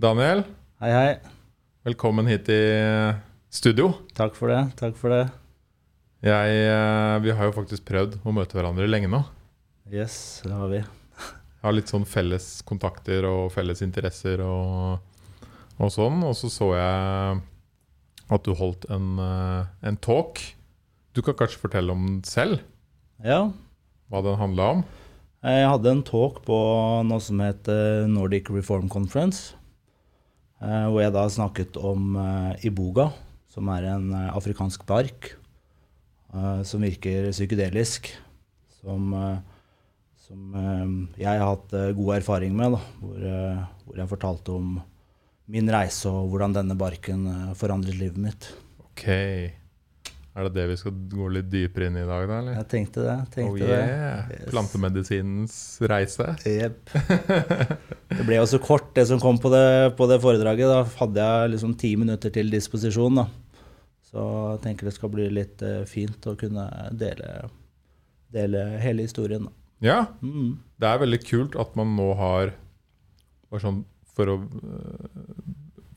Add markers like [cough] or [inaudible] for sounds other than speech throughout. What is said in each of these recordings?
Daniel, Hei, hei. velkommen hit i studio. Takk for det. Takk for det. Jeg, eh, vi har jo faktisk prøvd å møte hverandre lenge nå. Yes, det har vi. Jeg har litt sånn felles kontakter og felles interesser og, og sånn. Og så så jeg at du holdt en, eh, en talk. Du kan kanskje fortelle om den selv? Ja, Hva den handla om? jeg hadde en talk på noe som heter Nordic Reform Conference. Eh, Hvor jeg da snakket om eh, iboga, som er en eh, afrikansk bark som virker psykedelisk. Som, som jeg har hatt god erfaring med, da, hvor, hvor jeg fortalte om min reise og hvordan denne barken forandret livet mitt. Ok. Er det det vi skal gå litt dypere inn i i dag, da? eller? Jeg tenkte det. tenkte Oh det. yeah! Yes. Plantemedisinens reise. Jepp. [laughs] Det ble jo så kort, det som kom på det, på det foredraget. Da hadde jeg liksom ti minutter til disposisjon. da. Så jeg tenker det skal bli litt uh, fint å kunne dele, dele hele historien. da. Ja, Mm. Det er veldig kult at man nå har sånn For å uh,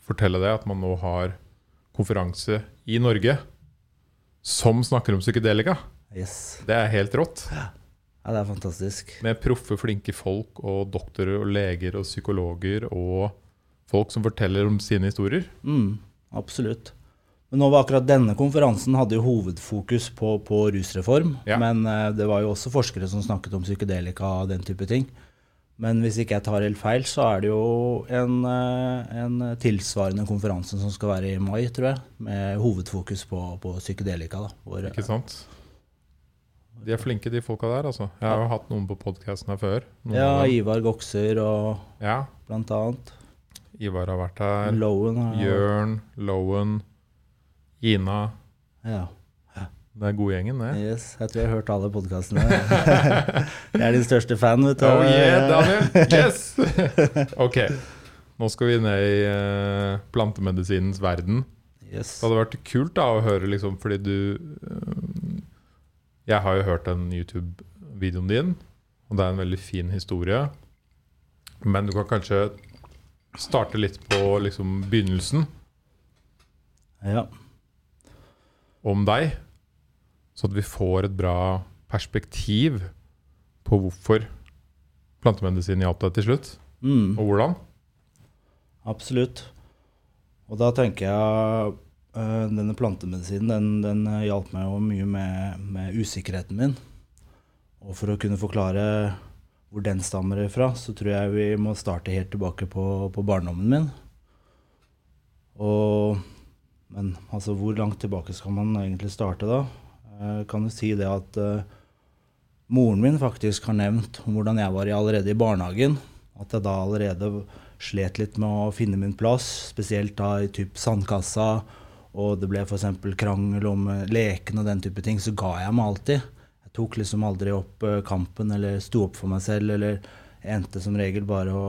fortelle det, at man nå har konferanse i Norge som snakker om psykedelika. Yes. Det er helt rått. Ja, det er fantastisk. Med proffe, flinke folk og doktorer og leger og psykologer og folk som forteller om sine historier. Mm, absolutt. Men nå var akkurat denne konferansen hadde jo hovedfokus på, på rusreform. Ja. Men eh, det var jo også forskere som snakket om psykedelika og den type ting. Men hvis ikke jeg tar helt feil, så er det jo en, eh, en tilsvarende konferanse som skal være i mai, tror jeg. Med hovedfokus på, på psykedelika. Da, hvor, Ikke sant? De er flinke, de folka der. altså. Jeg har jo hatt noen på podkasten her før. Ja. Ivar Gokser og ja, blant annet. Ivar har vært her. Lowen. har- Jørn, Lowen, Gina. Ja. Det er godgjengen, det. Yes, jeg tror jeg har hørt alle podkastene. [laughs] jeg er din største fan, vet du. Oh yeah, Daniel! Yes! [laughs] Ok, nå skal vi ned i eh, plantemedisinens verden. Yes. Det hadde vært kult da å høre, liksom, fordi du eh, Jeg har jo hørt den YouTube-videoen din, og det er en veldig fin historie. Men du kan kanskje starte litt på liksom, begynnelsen Ja. om deg, så at vi får et bra perspektiv på hvorfor plantemedisin hjalp deg til slutt, Mm. og hvordan. Absolutt. Og da tenker jeg eh, denne plantemedisinen den, den hjalp meg jo mye med, med usikkerheten min. Og for å kunne forklare hvor den stammer fra, så tror jeg vi må starte helt tilbake på, på barndommen min. Og, men altså, hvor langt tilbake skal man egentlig starte da? Jeg kan jo si det at eh, moren min faktisk har nevnt hvordan jeg var allerede i barnehagen. At jeg da allerede slet litt med å finne min plass, spesielt da i typ sandkassa, og det ble f.eks. krangel om lekene leken og den type ting, så ga jeg meg alltid. Jeg tok liksom aldri opp eh, kampen eller sto opp for meg selv, eller endte som regel bare å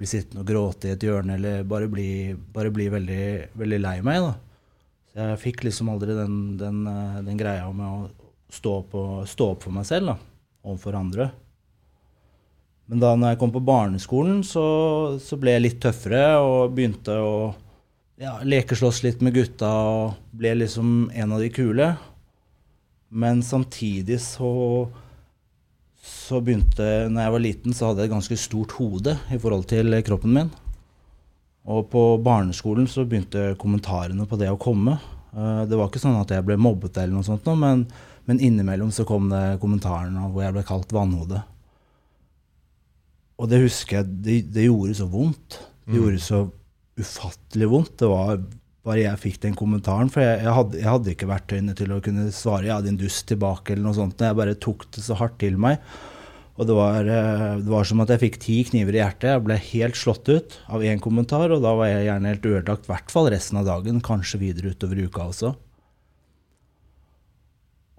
bli sittende og gråte i et hjørne, eller bare bli, bare bli veldig, veldig lei meg, da. Så jeg fikk liksom aldri den, den, eh, den greia med å stå opp, og, stå opp for meg selv, da, overfor andre. Men da når jeg kom på barneskolen, så, så ble jeg litt tøffere og begynte å ja, lekeslåss litt med gutta og ble liksom en av de kule. Men samtidig så så begynte når jeg var liten, så hadde jeg et ganske stort hode i forhold til kroppen min. Og på barneskolen så begynte kommentarene på det å komme. Eh, Det var ikke sånn at jeg ble mobbet eller noe sånt, men, men innimellom så kom det kommentarene hvor jeg ble kalt vannhode. Og det husker jeg, det, det gjorde så vondt. Det gjorde så ufattelig vondt. Det var bare jeg fikk den kommentaren. For jeg, jeg, hadde, jeg hadde ikke verktøyene til å kunne svare 'ja, din dust' tilbake eller noe sånt. Jeg bare tok det så hardt til meg. Og det var, eh, det var som at jeg fikk ti kniver i hjertet. Jeg ble helt slått ut av én kommentar, og da var jeg gjerne helt ødelagt, i hvert fall resten av dagen, kanskje videre utover uka også.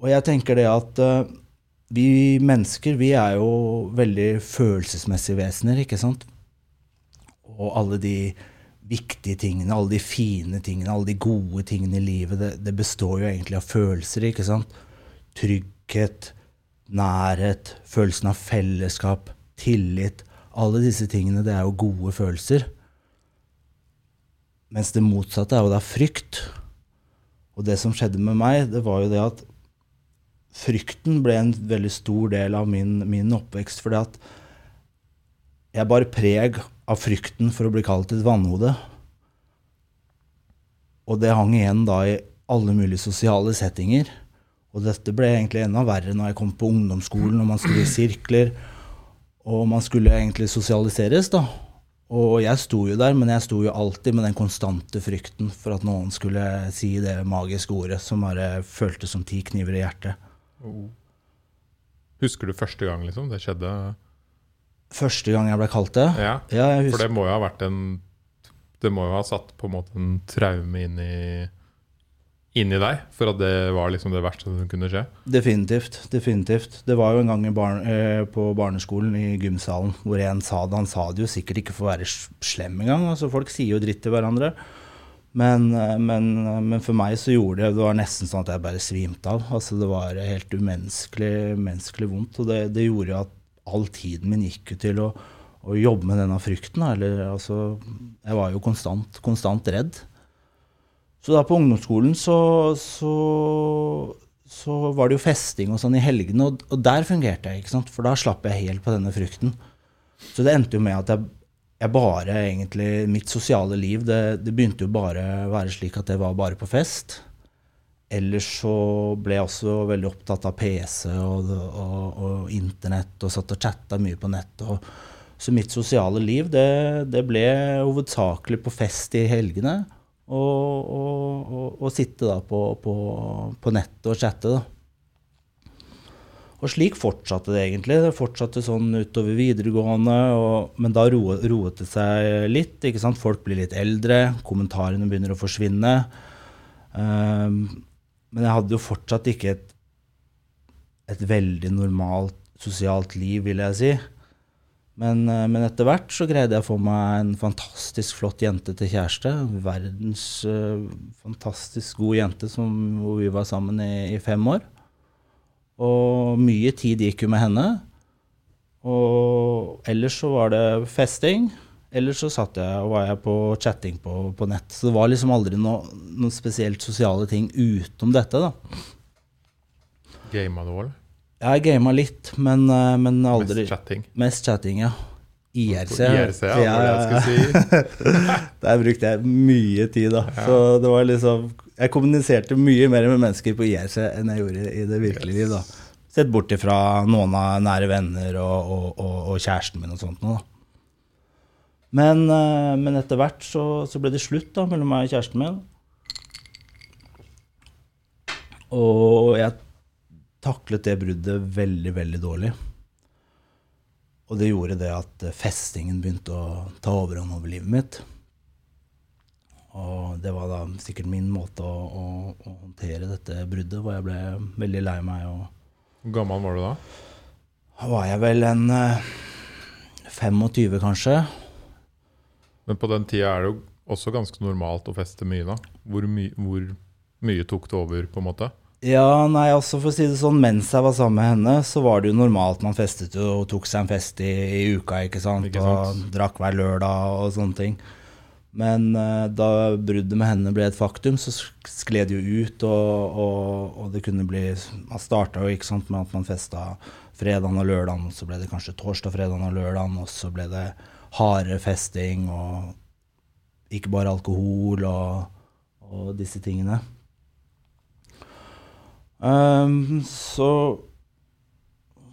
Og jeg tenker det at eh, vi mennesker, vi er jo veldig følelsesmessige vesener, ikke sant? Og alle de viktige tingene, alle de fine tingene, alle de gode tingene i livet, det, det består jo egentlig av følelser, ikke sant? Trygghet, nærhet, følelsen av fellesskap, tillit. Alle disse tingene, det er jo gode følelser. Mens det motsatte er jo da frykt. Og det som skjedde med meg, det var jo det at frykten ble en veldig stor del av min, min oppvekst. Fordi at jeg bar preg av frykten for å bli kalt et vannhode. Og det hang igjen da i alle mulige sosiale settinger. Og dette ble egentlig enda verre når jeg kom på ungdomsskolen og man skulle i sirkler. Og man skulle egentlig sosialiseres, da. Og jeg sto jo der, men jeg sto jo alltid med den konstante frykten for at noen skulle si det magiske ordet som bare føltes som ti kniver i hjertet. Oh. Husker du første gang liksom det skjedde? Første gang jeg ble kalt det? Ja, Ja, jeg For det må jo ha vært en Det må jo ha satt på en måte en traume inn i inni deg for at det var liksom det verste som kunne skje. Definitivt. definitivt. Det var jo en gang i barn, eh, på barneskolen i gymsalen hvor en sa det. Han sa det jo sikkert ikke for å være slem engang. Altså, folk sier jo dritt til hverandre. Men, eh, men, eh, men for meg så gjorde det Det var nesten sånn at jeg bare svimte av. Altså, det var helt umenneskelig menneskelig vondt. Og det, det gjorde jo at all tiden min gikk jo til å, å jobbe med denne frykten. Eller, altså, jeg var jo konstant, konstant redd. Så da på ungdomsskolen så, så, så var det jo festing og sånn i helgene, og, og der fungerte jeg, ikke sant? for da slapp jeg helt på denne frykten. Så det endte jo med at jeg, jeg bare egentlig Mitt sosiale liv, det, det begynte jo bare å være slik at det var bare på fest. Ellers så ble jeg også veldig opptatt av PC og, og, og internett, og satt og chatta mye på nett. Så mitt sosiale liv, det, det ble hovedsakelig på fest i helgene. Og, og, og, sitte da på, på, på nettet og chatte, da. Og slik fortsatte det egentlig. Det fortsatte sånn utover videregående, men da roet det seg litt. ikke sant? Folk blir litt eldre, kommentarene begynner å forsvinne. Um, men jeg hadde jo fortsatt ikke et, et veldig normalt sosialt liv, vil jeg si. Men, eh, men etter hvert så greide jeg å få meg en fantastisk flott jente til kjæreste. Verdens uh, fantastisk god jente som, hvor vi var sammen i, i fem år. Og mye tid gikk jo med henne. Og ellers så var det festing. Ellers så satt jeg og var jeg på chatting på, på nett. Så det var liksom aldri noen noe spesielt sosiale ting utenom dette, da. Gama du, eller? Jeg gama litt, men, eh, men aldri Mest chatting. Mest chatting, ja. IRC. IRC, ja, det jeg skulle si. [laughs] Der brukte jeg mye tid, da. Så det var liksom Jeg kommuniserte mye mer med mennesker på IRC enn jeg gjorde i det virkelige liv, da. Sett bort ifra noen av nære venner og, og, og, og kjæresten min og sånt noe, da. Men, eh, men etter hvert så, så ble det slutt da, mellom meg og kjæresten min. Og jeg taklet det bruddet veldig, veldig dårlig. Og det gjorde det at eh, festingen begynte å ta overhånd over livet mitt. Og det var da sikkert min måte å, å, å håndtere dette bruddet, hvor jeg ble veldig lei meg. Og Hvor gammel var du da? da var jeg vel en eh, 25, kanskje. Men på den tida er det jo også ganske normalt å feste mye, da. Hvor, my hvor mye tok det over, på en måte? Ja, nei, altså for å si det sånn, mens jeg var sammen med henne, så var det jo normalt man festet jo og tok seg en fest i, i uka, ikke sant? Ikke sant. Og drakk hver lørdag og sånne ting. Men uh, da bruddet med henne ble et faktum, så skled det jo ut, og, og, og det kunne bli Man starta jo ikke sant, med at man festa fredag og lørdag, og så ble det kanskje torsdag, fredag og lørdag, og så ble det hardere festing og ikke bare alkohol og, og disse tingene. Ehm, så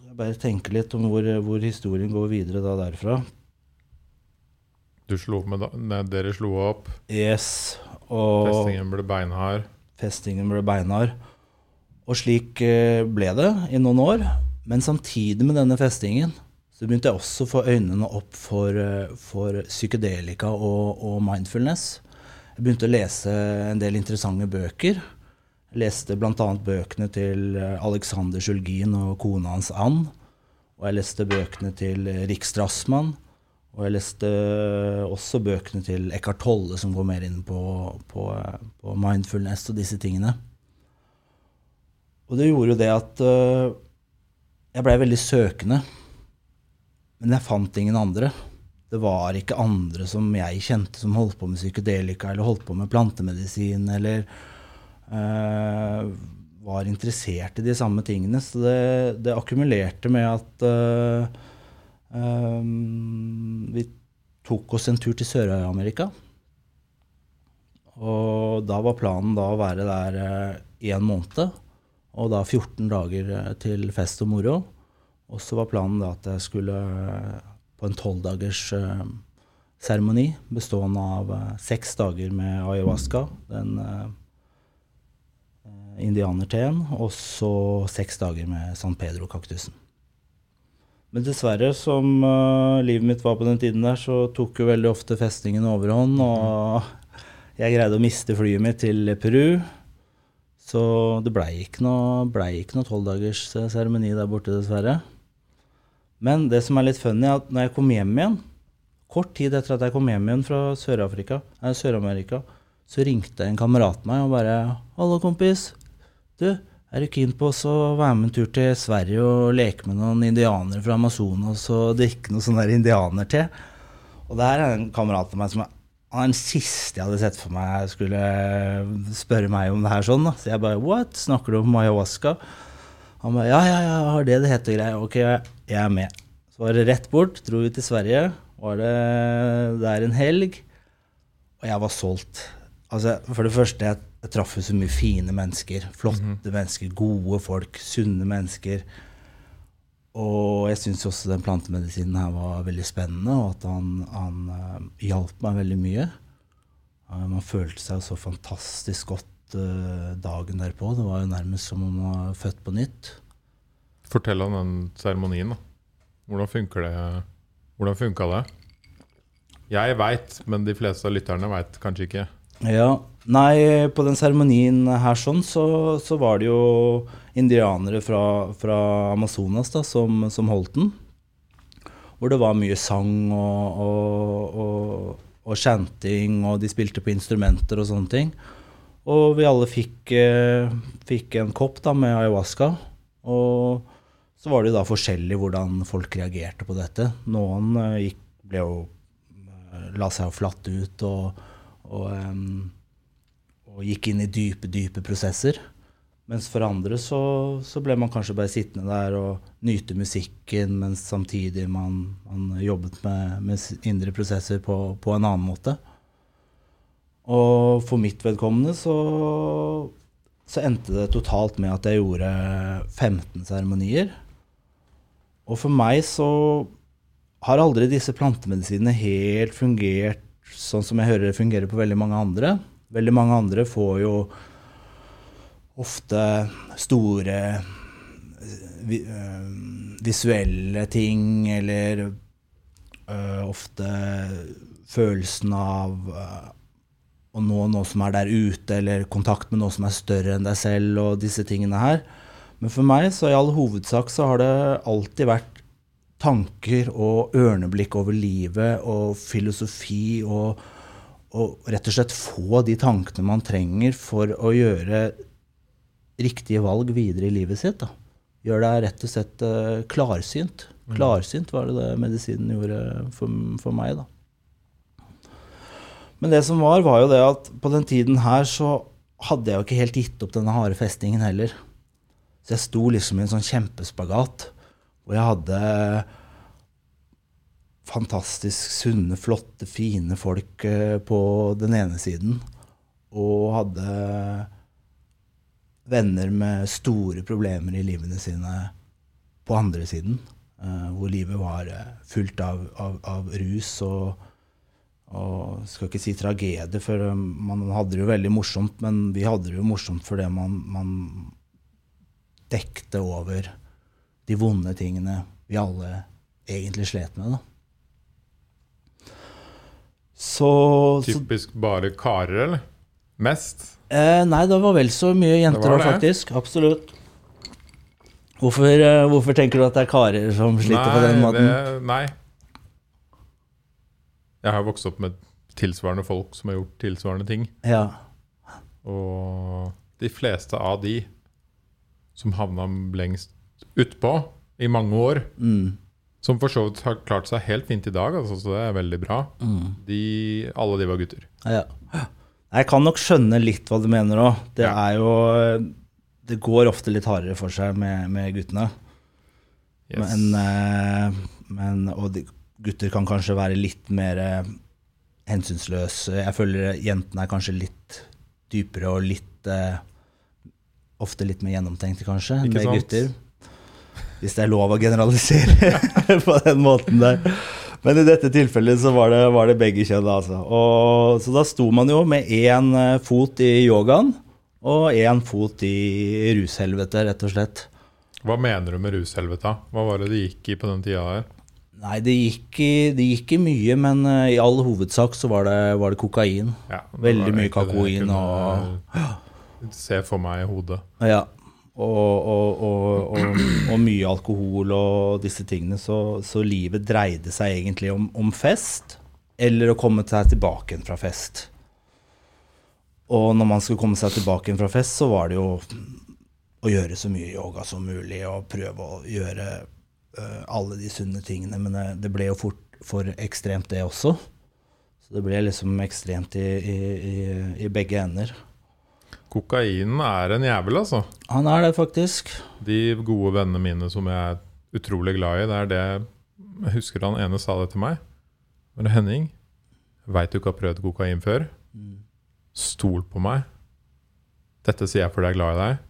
jeg bare tenker litt om hvor, hvor historien går videre da derfra. Du slo med, da, med Dere slo opp, Yes, og festingen ble beinhard. festingen ble beinhard. Og slik eh, ble det i noen år. Men samtidig med denne festingen så begynte jeg også å få øynene opp for, eh, for psykedelika og, og mindfulness. Jeg begynte å lese en del interessante bøker. Leste bl.a. bøkene til eh, Alexander Sjulgin og kona hans Ann. Og jeg leste bøkene til eh, Rik Strassmann. Og jeg leste eh, også bøkene til Eckhart Tolle, som går mer inn på, på, på mindfulness og disse tingene. Og det gjorde jo det at jeg blei veldig søkende. Men jeg fant ingen andre det var ikke andre som jeg kjente som holdt på med psykedelika eller holdt på med plantemedisin eller var interessert i de samme tingene. Så det, det akkumulerte med at eh, eh, vi tok oss en tur til Sør-Amerika. Og da var planen da å være der én måned. Og da 14 dager eh, til fest og moro. Og så var planen da at jeg skulle eh, på en tolvdagers uh, seremoni bestående av uh, seks dager med ayahuasca, den uh, indianerteen, og så seks dager med San Pedro-kaktusen. Men dessverre, som livet mitt var på den tiden der, så tok jo veldig ofte festningen overhånd, og jeg greide å miste flyet mitt til Peru. Så det blei ikke noe tolvdagers seremoni der borte, dessverre. Men det som er litt funny, er at når jeg kom hjem igjen, kort tid etter at jeg kom hjem igjen fra Sør-Amerika, så ringte en kamerat meg og bare 'Hallo, kompis. Du, er du keen på å være med en tur til Sverige og leke med noen indianere fra Amazonas og drikke noe sånn der indianerte?' Og det her er en kamerat av meg som er den siste jeg hadde sett for meg skulle spørre meg om det her sånn. Da. Så jeg bare 'What? Snakker du om ayahuasca?' Han bare ja, ja, ja, har det det heter greier. Ok, jeg er med. Så var det rett bort. Dro vi til Sverige. Var det der en helg. Og jeg var solgt. Altså, for det første, jeg, jeg traff så mye fine mennesker. Flotte mm -hmm. mennesker, gode folk, sunne mennesker. Og jeg syns også den plantemedisinen her var veldig spennende, og at han, han uh, hjalp meg veldig mye. Uh, man følte seg så fantastisk godt uh, dagen derpå. Det var jo nærmest som om man var født på nytt. Fortell om den seremonien. Hvordan funker det? Hvordan funka det? Jeg veit, men de fleste av lytterne veit kanskje ikke. Ja, Nei, på den seremonien her sånn, så, så, var det jo indianere fra, fra Amazonas da, som, som, holdt den. Hvor det var mye sang og, og, og, og chanting, og de spilte på instrumenter og sånne ting. Og vi alle fikk, eh, fikk en kopp da, med ayahuasca. Og så var det jo da forskjellig hvordan folk reagerte på dette. Noen eh, gikk, ble jo, eh, la seg jo flatt ut og, og, um, og, gikk inn i dype, dype prosesser. Mens for andre så, så, ble man kanskje bare sittende der og nyte musikken, mens samtidig man, man jobbet med, med, indre prosesser på, på en annen måte. Og for mitt vedkommende så, så endte det totalt med at jeg gjorde 15 seremonier. Og for meg så har aldri disse plantemedisinene helt fungert sånn som jeg hører det fungerer på veldig mange andre. Veldig mange andre får jo ofte store øh, visuelle ting, eller øh, ofte følelsen av å nå noe som er der ute, eller kontakt med noe som er større enn deg selv, og disse tingene her. Men for meg, så i all hovedsak, så har det alltid vært tanker og ørneblikk over livet og filosofi og, og rett og slett få de tankene man trenger for å gjøre riktige valg videre i livet sitt. da. Gjør deg rett og slett uh, klarsynt. Mm. Klarsynt var det det medisinen gjorde for, for meg. da. Men det som var, var jo det at på den tiden her så hadde jeg jo ikke helt gitt opp denne harde festingen heller. Så jeg sto liksom i en sånn kjempespagat hvor jeg hadde fantastisk sunne, flotte, fine folk eh, på den ene siden. Og hadde venner med store problemer i livene sine på andre siden. Eh, hvor livet var eh, fullt av, av, av rus og og skal ikke si tragedie, for man hadde det jo veldig morsomt, men vi hadde det jo morsomt fordi man, man dekte over de vonde tingene vi alle egentlig slet med. da. Så, Typisk så, bare karer, eller? Mest? Eh, nei, det var vel så mye jenter òg, faktisk. Absolutt. Hvorfor, eh, hvorfor, tenker du at det er karer som sliter nei, på den måten? Det, nei, jeg har vokst opp med tilsvarende folk som har gjort tilsvarende ting. Ja. Og de fleste av de som havna lengst utpå i mange år, mm. Som for så vidt har klart seg helt fint i dag, altså, så det er veldig bra. Mm. De, alle de var gutter. Ja. Jeg kan nok skjønne litt hva du mener òg. Det Ja. er jo Det går ofte litt hardere for seg med, med guttene. Yes. Men, eh, men Og de, gutter kan kanskje være litt mer eh, hensynsløse. Jeg føler jentene er kanskje litt dypere og litt eh, Ofte litt mer gjennomtenkte, kanskje, enn gutter. Hvis det er lov å generalisere [laughs] på den måten der. Men i dette tilfellet så var det, var det begge kjønn, altså. Og, så da sto man jo med én eh, fot i yogaen og én fot i rushelvete, rett og slett. Hva mener du med rushelvete? Hva var det det gikk i på den tida her? Nei, det gikk, i, det gikk i mye, men eh, i all hovedsak så var det, var det kokain. Ja, det Veldig mye kakoin kunne Se for meg i hodet. Ja. Og, og, og, og, mye alkohol og disse tingene. Så, så livet dreide seg egentlig om, om fest, eller å komme seg tilbake fra fest. Og når man skulle komme seg tilbake fra fest, så var det jo å gjøre så mye yoga som mulig og prøve å gjøre uh, alle de sunne tingene. Men det, det ble jo fort for ekstremt, det også. Så det ble liksom ekstremt i, i, i, i begge ender. Kokainen er en jævel, altså. Han er det faktisk. De gode vennene mine som jeg er utrolig glad i, det er det Jeg husker han ene sa det til meg. Men Henning, veit du ikke har prøvd kokain før? Stol på meg. Dette sier jeg fordi jeg er glad i deg.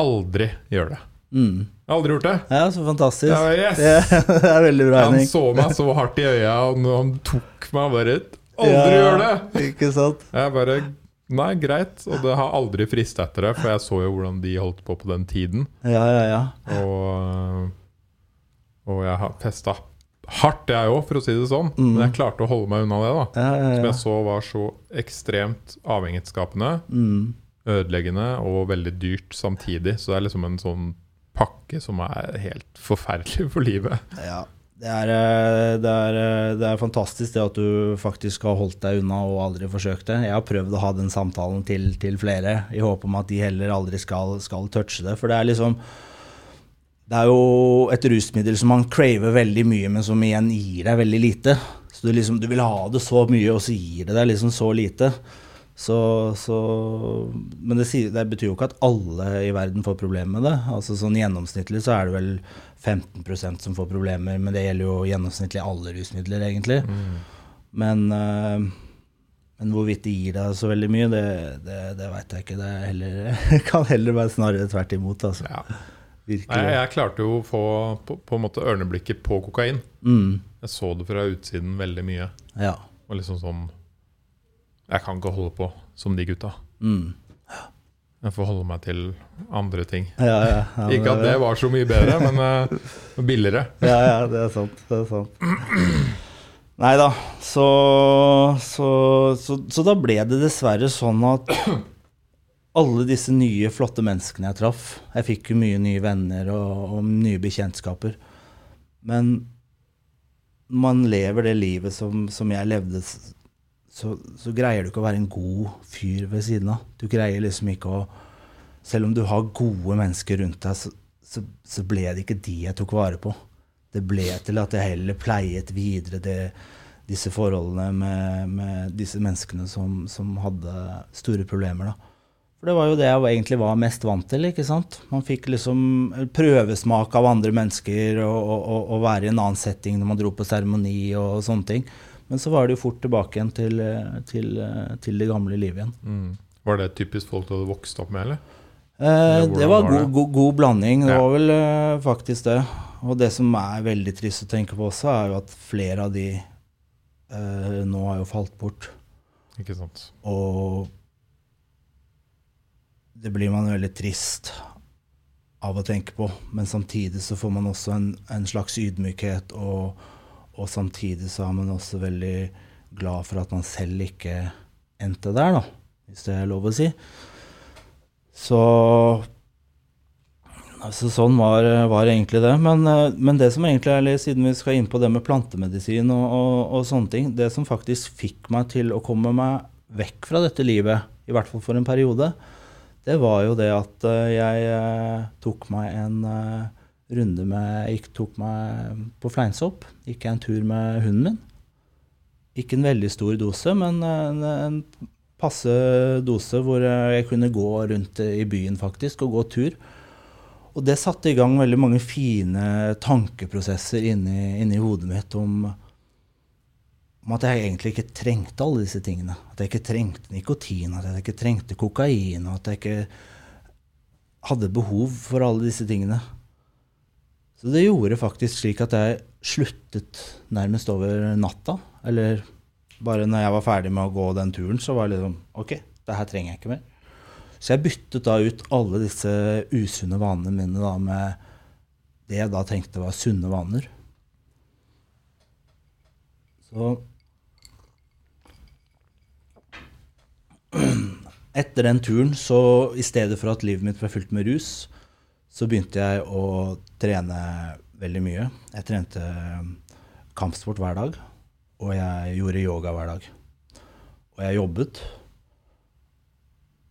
Aldri gjør det. Mm. Jeg har aldri gjort det. Ja, så fantastisk. Ja, yes. Det, [laughs] det er veldig bra, Han så meg så hardt i øya, og han tok meg bare Aldri Ja, gjør det! Ikke sant? Jeg bare Nei, greit. Og det har aldri frista etter det, for jeg så jo hvordan de holdt på på den tiden. Ja, ja, ja. Og, og jeg har festa hardt, jeg òg, for å si det sånn. Mm. Men jeg klarte å holde meg unna det, da. ja, ja, Som jeg så var så ekstremt avhengighetsskapende, Mm. ødeleggende og veldig dyrt samtidig. Så det er liksom en sånn pakke som er helt forferdelig for livet. ja. Det er, eh, det, er, eh, det er fantastisk det at du faktisk har holdt deg unna og aldri forsøkt det. Jeg har prøvd å ha den samtalen til, til flere, i håp om at de heller aldri skal, skal touche det. For det er liksom Det er jo et rusmiddel som man craver veldig mye, men som igjen gir deg veldig lite. Så du, liksom, du vil ha det så mye, og så gir det deg liksom så lite. Så, så, men det, sier, det betyr jo ikke at alle i verden får problemer med det. Altså sånn Gjennomsnittlig så er det vel 15% som får problemer, men det gjelder jo gjennomsnittlig alle rusmidler, egentlig. Men, eh, men hvorvidt det gir deg så veldig mye, det, det, det veit jeg ikke. Det er heller, [laughs] kan heller være snarere tvert imot, altså. Ja. Nei, jeg klarte jo å få på, på en måte ørneblikket på kokain. Mm, Jeg så det fra utsiden veldig mye. ja. Og liksom sånn Jeg kan ikke holde på som de gutta. Mm. Jeg får holde meg til andre ting. Ja, ja, ja, [laughs] Ikke at det var så mye bedre, men uh, billigere. [laughs] Ja, ja, det er sant. Det er sant. [clears throat] Nei da, så, så, så, så da ble det dessverre sånn at alle disse nye, flotte menneskene jeg traff Jeg fikk jo mye nye venner og, og nye bekjentskaper. Men man lever det livet som, som jeg levde, så, så greier du ikke å være en god fyr ved siden av. Du greier liksom ikke å Selv om du har gode mennesker rundt deg, så, så, så ble det ikke de jeg tok vare på. Det ble til at jeg heller pleiet videre det, disse forholdene med, med disse menneskene som, som hadde store problemer. da. For det var jo det jeg egentlig var mest vant til. ikke sant? Man fikk liksom prøvesmak av andre mennesker og, og, og, være i en annen setting når man dro på seremoni og sånne ting. Men så var det jo fort tilbake igjen til, eh, til, eh, til det gamle livet igjen. Mm. Var det typisk folk du hadde vokst opp med, eller? Eh, det var var god, det? god, god blanding. Det Ja. var vel uh, faktisk det. Og det som er veldig trist å tenke på også, er jo at flere av de uh, nå har jo falt bort. Ikke sant? Og det blir man veldig trist av å tenke på. Men samtidig så får man også en, en slags ydmykhet, og, og samtidig så er man også veldig glad for at man selv ikke endte der, da. Hvis det er lov å si. Så altså Sånn var, var egentlig det. Men, eh, men det som egentlig er litt, siden vi skal inn på det med plantemedisin og, og, og sånne ting, det som faktisk fikk meg til å komme meg vekk fra dette livet, i hvert fall for en periode, det var jo det at eh, jeg eh, tok meg en runde med Jeg tok meg på fleinsopp. Gikk jeg en tur med hunden min. Ikke en veldig stor dose, men en, en passe dose hvor jeg kunne gå rundt i byen faktisk, og gå tur. Og det satte i gang veldig mange fine tankeprosesser inni, inni hodet mitt om, om at jeg egentlig ikke trengte alle disse tingene. At jeg ikke trengte nikotin, at jeg ikke trengte kokain, og at jeg ikke hadde behov for alle disse tingene. Så det gjorde faktisk slik at jeg sluttet nærmest over natta. Eller bare når jeg var ferdig med å gå den turen, så var det liksom OK, det her trenger jeg ikke mer. Så jeg byttet da ut alle disse usunne vanene mine da med det jeg da tenkte var sunne vaner. Så Etter den turen, så i stedet for at livet mitt ble fylt med rus, så begynte jeg å trene veldig mye. Jeg trente kampsport hver dag, og jeg gjorde yoga hver dag. Og jeg jobbet,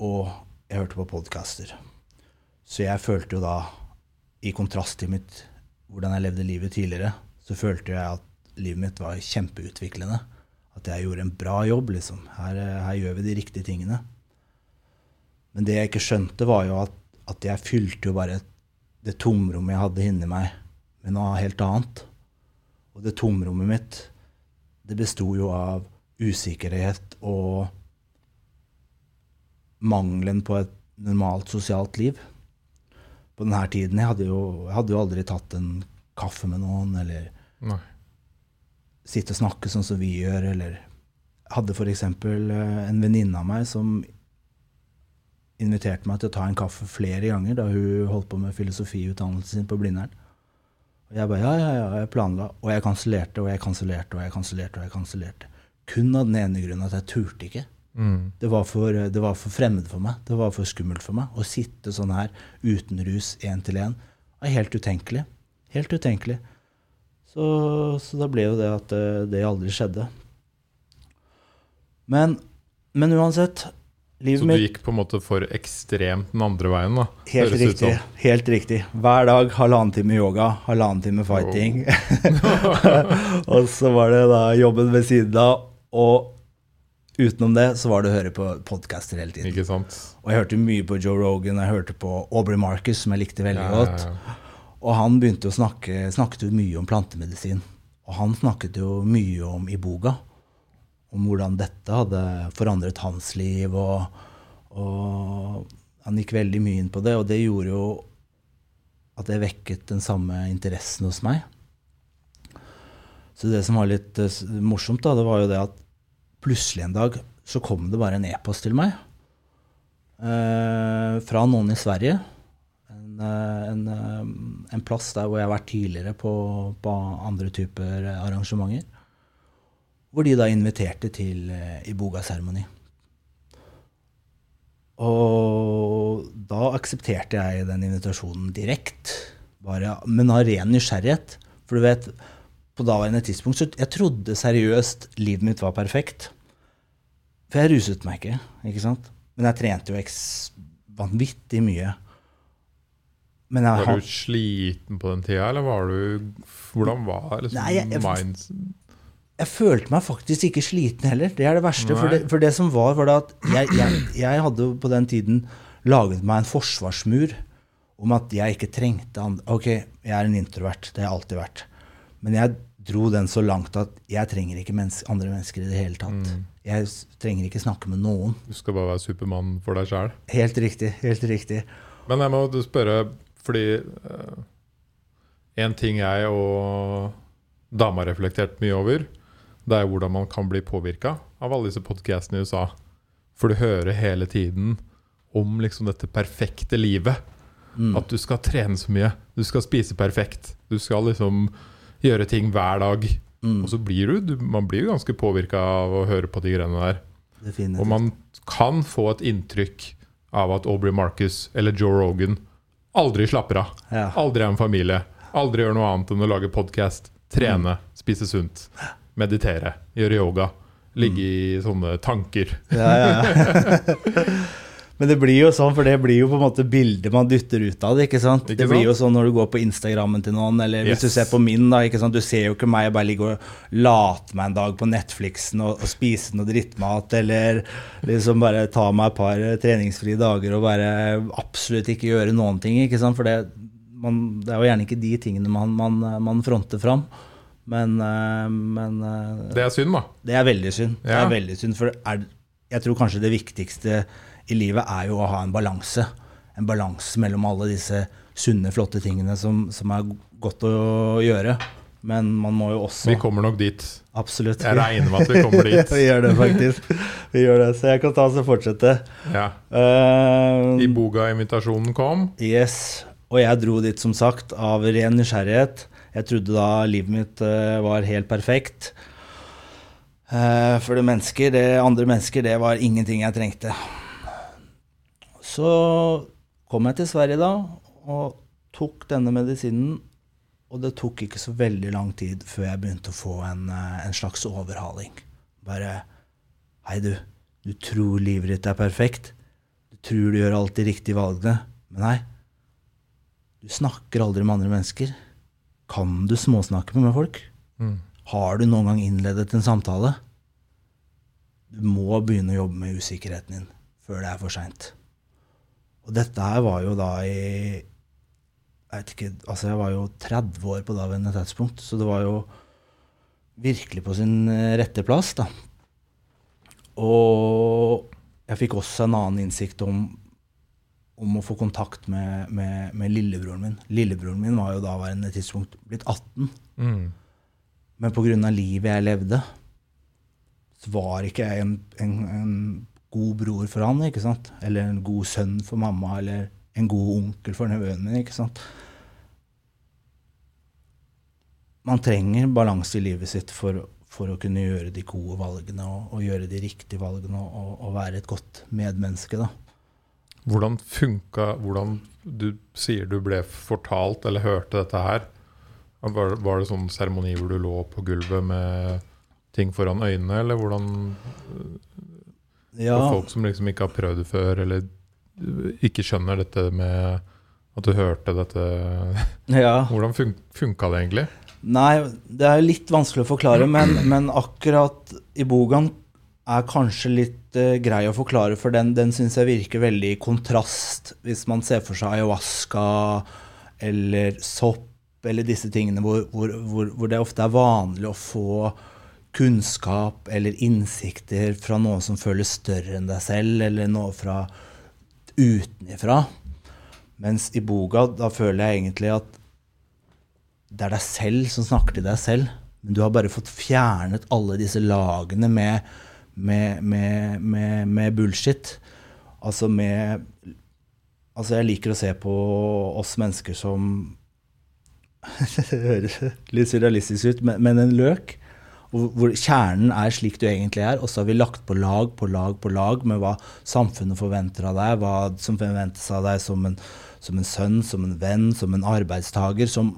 og jeg hørte på podcaster. Så jeg følte jo da, i kontrast til mitt, hvordan jeg levde livet tidligere, så følte jeg at livet mitt var kjempeutviklende. At jeg gjorde en bra jobb, liksom. Her, her gjør vi de riktige tingene. Men det jeg ikke skjønte, var jo at, at jeg fylte jo bare det tomrommet jeg hadde inni meg, med noe helt annet. Og det tomrommet mitt, det besto jo av usikkerhet og mangelen på et normalt sosialt liv. På denne tiden jeg hadde jo, jeg hadde jo aldri tatt en kaffe med noen, eller Nei. sitte og snakke sånn som vi gjør, eller hadde f.eks. en venninne av meg som inviterte meg til å ta en kaffe flere ganger da hun holdt på med filosofiutdannelsen sin på Blindern. Og jeg bare ja, ja, ja, jeg planla. Og jeg kansellerte og jeg kansellerte og jeg kansellerte. og jeg kansellerte. Kun av den ene grunnen at jeg turte ikke. Mm. Det var, for, det var for fremmed for meg. Det var for skummelt for meg. Å sitte sånn her uten rus én til én er helt utenkelig. Helt utenkelig. Så, så da ble jo det at eh, det aldri skjedde. Men, men uansett Så du gikk på en måte for ekstremt den andre veien, da? Helt høres riktig. helt riktig. Hver dag halvannen time yoga, halvannen time fighting. [laughs] og så var det da jobben ved siden av, og utenom det så var det å høre på podcaster hele tiden. Ikke sant? Og jeg hørte mye på Joe Rogan, jeg hørte på Aubrey Marcus, som jeg likte veldig Ja, ja, godt. ja. Og han begynte å snakke, snakket jo mye om plantemedisin. Og han snakket jo mye om iboga. Om hvordan dette hadde forandret hans liv. Og, og han gikk veldig mye inn på det, og det gjorde jo at det vekket den samme interessen hos meg. Så det som var litt eh, morsomt, da, det var jo det at plutselig en dag så kom det bare en e-post til meg eh, fra noen i Sverige. En, eh, en, eh, en plass der hvor jeg har vært tidligere på, på andre typer arrangementer. Hvor de da inviterte til eh, iboga-seremoni. Og da aksepterte jeg den invitasjonen direkte, men av ren nysgjerrighet. For du vet, på daværende tidspunkt så jeg trodde seriøst livet mitt var perfekt. For jeg ruset meg ikke, ikke sant? Men jeg trente jo vanvittig mye. Men jeg, Var du sliten på den tida, eller var du Hvordan var liksom Nei, jeg-. Jeg følte meg faktisk ikke sliten heller. Det er det verste. For det, for det som var, var det at jeg, jeg, jeg hadde på den tiden laget meg en forsvarsmur om at jeg ikke trengte andre. Ok, jeg er en introvert. Det har jeg alltid vært. Men jeg dro den så langt at jeg trenger ikke mennes andre mennesker i det hele tatt. Mm. Jeg trenger ikke snakke med noen. Du skal bare være Supermann for deg sjæl. Helt riktig. Helt riktig. Men jeg må spørre, fordi én En ting jeg og dama har reflektert mye over, det er hvordan man kan bli påvirka av alle disse podkastene i USA. For du hører hele tiden om liksom dette perfekte livet. Mm. At du skal trene så mye. Du skal spise perfekt. Du skal liksom gjøre ting hver dag. Mm. Og så blir du, du Man blir jo ganske påvirka av å høre på de greiene der. Definitivt. Og man kan få et inntrykk av at Aubrey Marcus eller Joe Rogan aldri slapper av. ja. Aldri er en familie. Aldri gjør noe annet enn å lage podkast, trene, Mm. spise sunt, [gasps] meditere, gjøre yoga. Ligge i sånne tanker. Ja, ja. [laughs] Men det blir jo sånn, for det blir jo på en måte bildet man dytter ut av det. ikke sant? Ikke det blir sant? jo sånn når du går på Instagrammen til noen, eller hvis Yes. du ser på min, da. ikke sant? Du ser jo ikke meg bare ligge og late meg en dag på Netflixen og, og spise noe drittmat, eller liksom bare ta meg et par eh, treningsfrie dager og bare absolutt ikke gjøre noen ting. ikke sant? For det, man, det er jo gjerne ikke de tingene man, man, man fronter fram. Men, eh, men eh, Det er synd, da. det er veldig synd. Det er veldig synd, for er, jeg tror kanskje det viktigste i livet er jo å ha en balanse. En balanse mellom alle disse sunne, flotte tingene som, som er godt å gjøre. Men man må jo også Vi kommer nok dit. Absolutt. Jeg regner med at vi kommer [laughs] dit. vi gjør det, faktisk. Vi gjør det, Så jeg kan ta oss og fortsette. Ja. Uh, Iboga-invitasjonen kom. Yes, og jeg dro dit som sagt av ren nysgjerrighet. Jeg trodde da livet mitt eh, var helt perfekt. Eh, for det mennesker, det andre mennesker, det var ingenting jeg trengte. Så kom jeg til Sverige da, og tok denne medisinen. Og det tok ikke så veldig lang tid før jeg begynte å få en, eh, en slags overhaling. Bare Hei, du. Du tror livet ditt er perfekt. Du tror du gjør alt de riktige valgene. Men nei. Du snakker aldri med andre mennesker. Kan du småsnakke med folk? Mm. Har du noen gang innledet en samtale? Du må begynne å jobbe med usikkerheten din før det er for seint. Og dette her var jo da i jeg vet ikke, altså jeg var jo 30 år på daværende tidspunkt, så det var jo virkelig på sin eh, rette plass, da. Og jeg fikk også en annen innsikt om, om å få kontakt med, med, med lillebroren min. Lillebroren min var jo da daværende tidspunkt blitt 18. Mm. Men pga. livet jeg levde, så var ikke jeg en, en, en god bror for han, ikke sant? Eller en god sønn for mamma, eller en god onkel for nevøen min, ikke sant? Man trenger balanse i livet sitt for, for å kunne gjøre de gode valgene og, og gjøre de riktige valgene og, og, og være et godt medmenneske, da. Hvordan funka Hvordan du sier du ble fortalt eller hørte dette her? Var, var det sånn seremoni hvor du lå på gulvet med ting foran øynene, eller hvordan Ja. For folk som liksom ikke har prøvd det før, eller ikke skjønner dette med at du hørte dette [laughs] ja. Hvordan fun funka det egentlig? Nei, det er litt vanskelig å forklare, men, men akkurat Ibogaen er kanskje litt eh, grei å forklare, for den, den syns jeg virker veldig i kontrast hvis man ser for seg ayahuasca eller sopp eller disse tingene hvor, hvor, hvor, hvor det ofte er vanlig å få kunnskap eller innsikter fra noe som føles større enn deg selv, eller noe fra utenifra. Mens i boga, da føler jeg egentlig at det er deg selv som snakker til deg selv. Men du har bare fått fjernet alle disse lagene med, med, med, med, med bullshit. Altså med Altså, jeg liker å se på oss mennesker som [laughs] Det høres litt surrealistisk ut, men, men en løk. Hvor, kjernen er slik du egentlig er, og så har vi lagt på lag på lag på lag med hva samfunnet forventer av deg, hva som forventes av deg som en, som en sønn, som en venn, som en arbeidstaker, som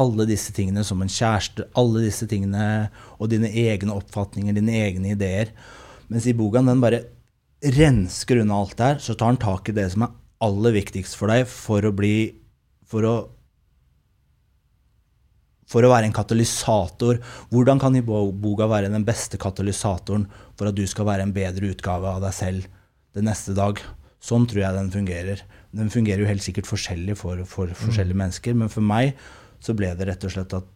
alle disse tingene, som en kjæreste, alle disse tingene, og dine egne oppfatninger, dine egne ideer. Mens i bogaen den bare rensker unna alt det her, så tar den tak i det som er aller viktigst for deg for å bli For å for å være en katalysator. Hvordan kan Iboga være den beste katalysatoren for at du skal være en bedre utgave av deg selv den neste dag? Sånn tror jeg den fungerer. Den fungerer jo helt sikkert forskjellig for, for forskjellige mennesker, men for meg så ble det rett og slett at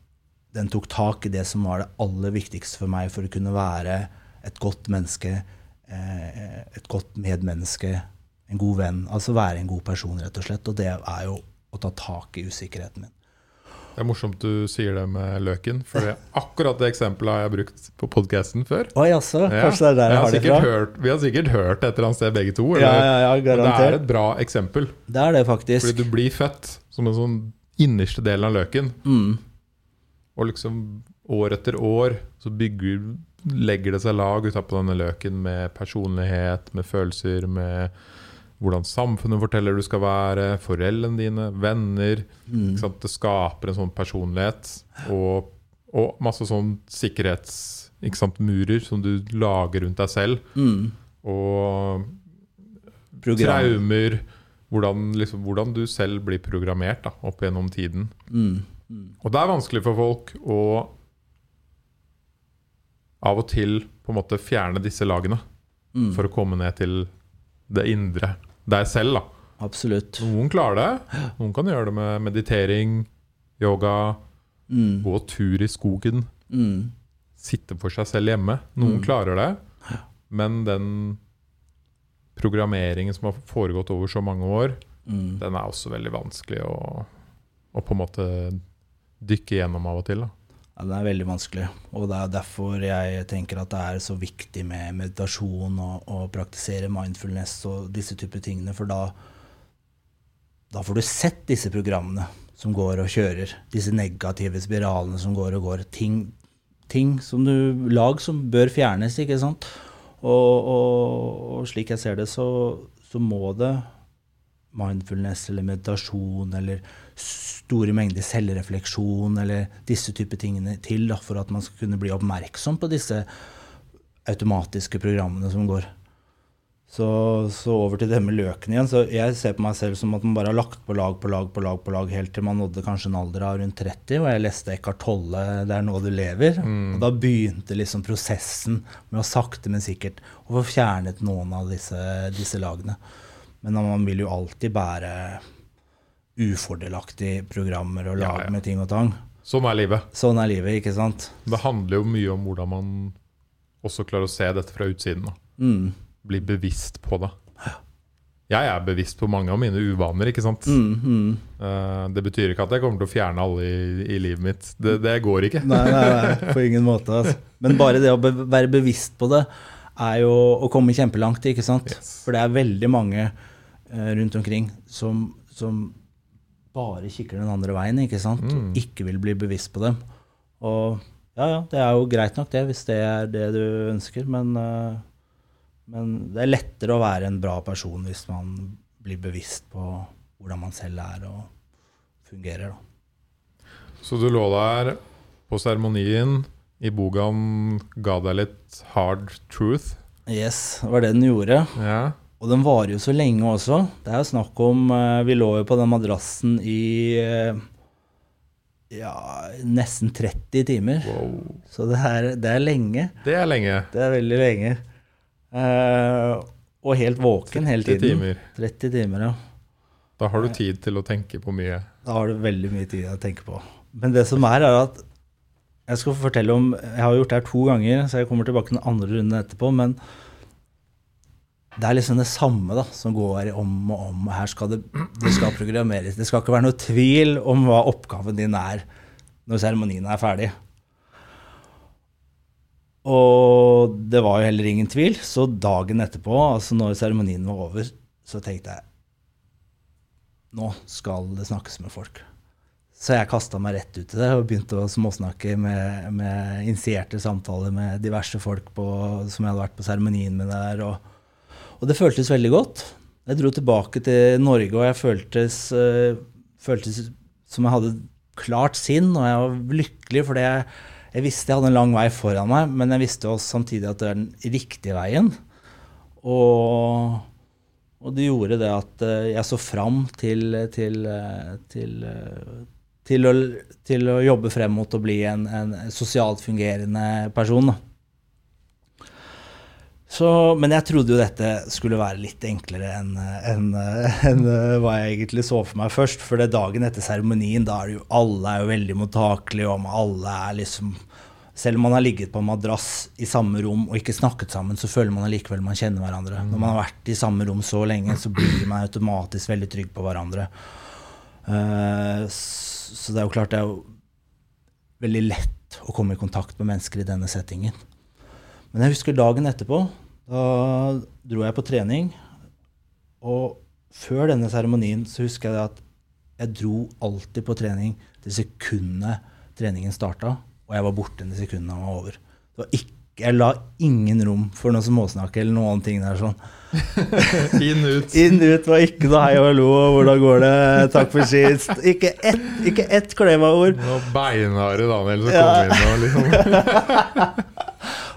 den tok tak i det som var det aller viktigste for meg for å kunne være et godt menneske, eh, et godt medmenneske, en god venn. Altså være en god person, rett og slett. Og det er jo å ta tak i usikkerheten min. Det er morsomt du sier det med løken, for det, akkurat det eksempelet har jeg brukt på podkasten før. Oi? Ja, Kanskje det er der jeg jeg har det fra? Hørt, vi har sikkert hørt det et eller annet sted begge to. Ja, ja, ja, garantert. Men det er et bra eksempel. Det er det faktisk. Fordi du blir født som en sånn innerste delen av løken. Mm. Og liksom år etter år så bygger, legger det seg lag utapå denne løken med personlighet, med følelser, med hvordan samfunnet forteller du skal være, foreldrene dine, venner. Mm. Det skaper en sånn personlighet og, og masse sånn sikkerhets... Ikke sant? Murer som du lager rundt deg selv. Mm. Og program. traumer, hvordan, liksom, hvordan du selv blir programmert da, opp gjennom tiden. Mm. Mm. Og det er vanskelig for folk å av og til på en måte fjerne disse lagene Mm. for å komme ned til det indre deg selv. da. Absolutt. Noen klarer det. Noen kan gjøre det med meditering, yoga, Mm. gå tur i skogen, Mm. sitte for seg selv hjemme. Noen Mm. klarer det. Men den programmeringen som har foregått over så mange år, Mm. den er også veldig vanskelig å, å på en måte dykke gjennom av og til. da. Ja, det er veldig vanskelig. Og det er derfor jeg tenker at det er så viktig med meditasjon og, å praktisere mindfulness og disse typer tingene, for da, da får du sett disse programmene som går og kjører. Disse negative spiralene som går og går. Ting, ting som du Lag som bør fjernes, ikke sant? Og, og, og slik jeg ser det, så, så må det mindfulness eller meditasjon eller store mengder selvrefleksjon eller disse typer tingene til da, for at man skal kunne bli oppmerksom på disse automatiske programmene som går. Så, så over til det med løken igjen. Så jeg ser på meg selv som at man bare har lagt på lag på lag på lag på lag helt til man nådde kanskje en alder av rundt 30, og jeg leste Eckhart Tolle 'Det er nå du lever'. Og da begynte liksom prosessen med å sakte, men sikkert å få fjernet noen av disse, disse lagene. Men man vil jo alltid bære ufordelaktige programmer og Ja, ja. med ting og tang. Sånn er livet. Sånn er livet, ikke sant? Det handler jo mye om hvordan man også klarer å se dette fra utsiden. da. Mm. Bli bevisst på det. Jeg er bevisst på mange av mine uvaner. ikke sant? Mm, mm. Eh, det betyr ikke at jeg kommer til å fjerne alle i, i livet mitt. Det, det går ikke. Nei, nei, nei, på ingen måte. Altså. Men bare det å be være bevisst på det, er jo å komme kjempelangt, ikke sant? Yes. For det er veldig mange uh, rundt omkring som, som bare kikker den andre veien, ikke sant? Mm. Ikke vil bli bevisst på dem. Og ja, ja, det er jo greit nok det, hvis det er det du ønsker, men, eh, men det er lettere å være en bra person hvis man blir bevisst på hvordan man selv er og fungerer, da. Så du lå der på seremonien. I Bogan ga deg litt hard truth. Yes, det var det den gjorde. Ja. Og den varer jo så lenge også. Det er jo snakk om eh, Vi lå jo på den madrassen i eh, ja, nesten 30 timer. Wow. Så det er, det er lenge. Det er lenge. Det er veldig lenge. Eh, og helt våken hele 30 timer. 30 timer, ja. Da har du tid til å tenke på mye. Da har du veldig mye tid å tenke på. Men det som er, er at Jeg skal fortelle om Jeg har gjort det her to ganger, så jeg kommer tilbake til den andre runden etterpå. Men det er liksom det samme da, som går om og om. Her skal det, det skal programmeres. Det skal ikke være noe tvil om hva oppgaven din er når seremonien er ferdig. Og det var jo heller ingen tvil, så dagen etterpå, altså når seremonien var over, så tenkte jeg nå skal det snakkes med folk. Så jeg kasta meg rett ut i det og begynte å småsnakke med, med initierte samtaler med diverse folk på, som jeg hadde vært på seremonien med der. Og, og det føltes veldig godt. Jeg dro tilbake til Norge, og jeg føltes, øh, føltes som jeg hadde klart sinn, og jeg var lykkelig fordi jeg, jeg visste jeg hadde en lang vei foran meg, men jeg visste også samtidig at det er den riktige veien. Og, og det gjorde det at eh, jeg så fram til, til, eh, til, eh, til, å, å jobbe frem mot å bli en, en sosialt fungerende person. Da. Så, men jeg trodde jo dette skulle være litt enklere enn en, en, eh, hva jeg egentlig så for meg først. For det dagen etter seremonien, da er det jo alle er jo veldig mottakelige, og alle er liksom Selv om man har ligget på en madrass i samme rom og ikke snakket sammen, så føler man allikevel man kjenner hverandre. Når man har vært i samme rom så lenge, så blir man automatisk veldig trygg på hverandre. Eh, så det er jo klart det er jo veldig lett å komme i kontakt med mennesker i denne settingen. Men jeg husker dagen etterpå. Da dro jeg på trening. Og før denne seremonien så husker jeg at jeg dro alltid på trening det sekundet treningen starta, og jeg var borte det sekundet den var over. Det var ikke, jeg la ingen rom for noe småsnakk eller noen ting der sånn. [laughs] Inn, ut. [laughs] Inn, ut var ikke noe hei og hallo, hvordan går det, takk for sist. Ikke ett, ikke ett kleva ord. Det var beinharde Daniel som Ja. kom inn og liksom [laughs]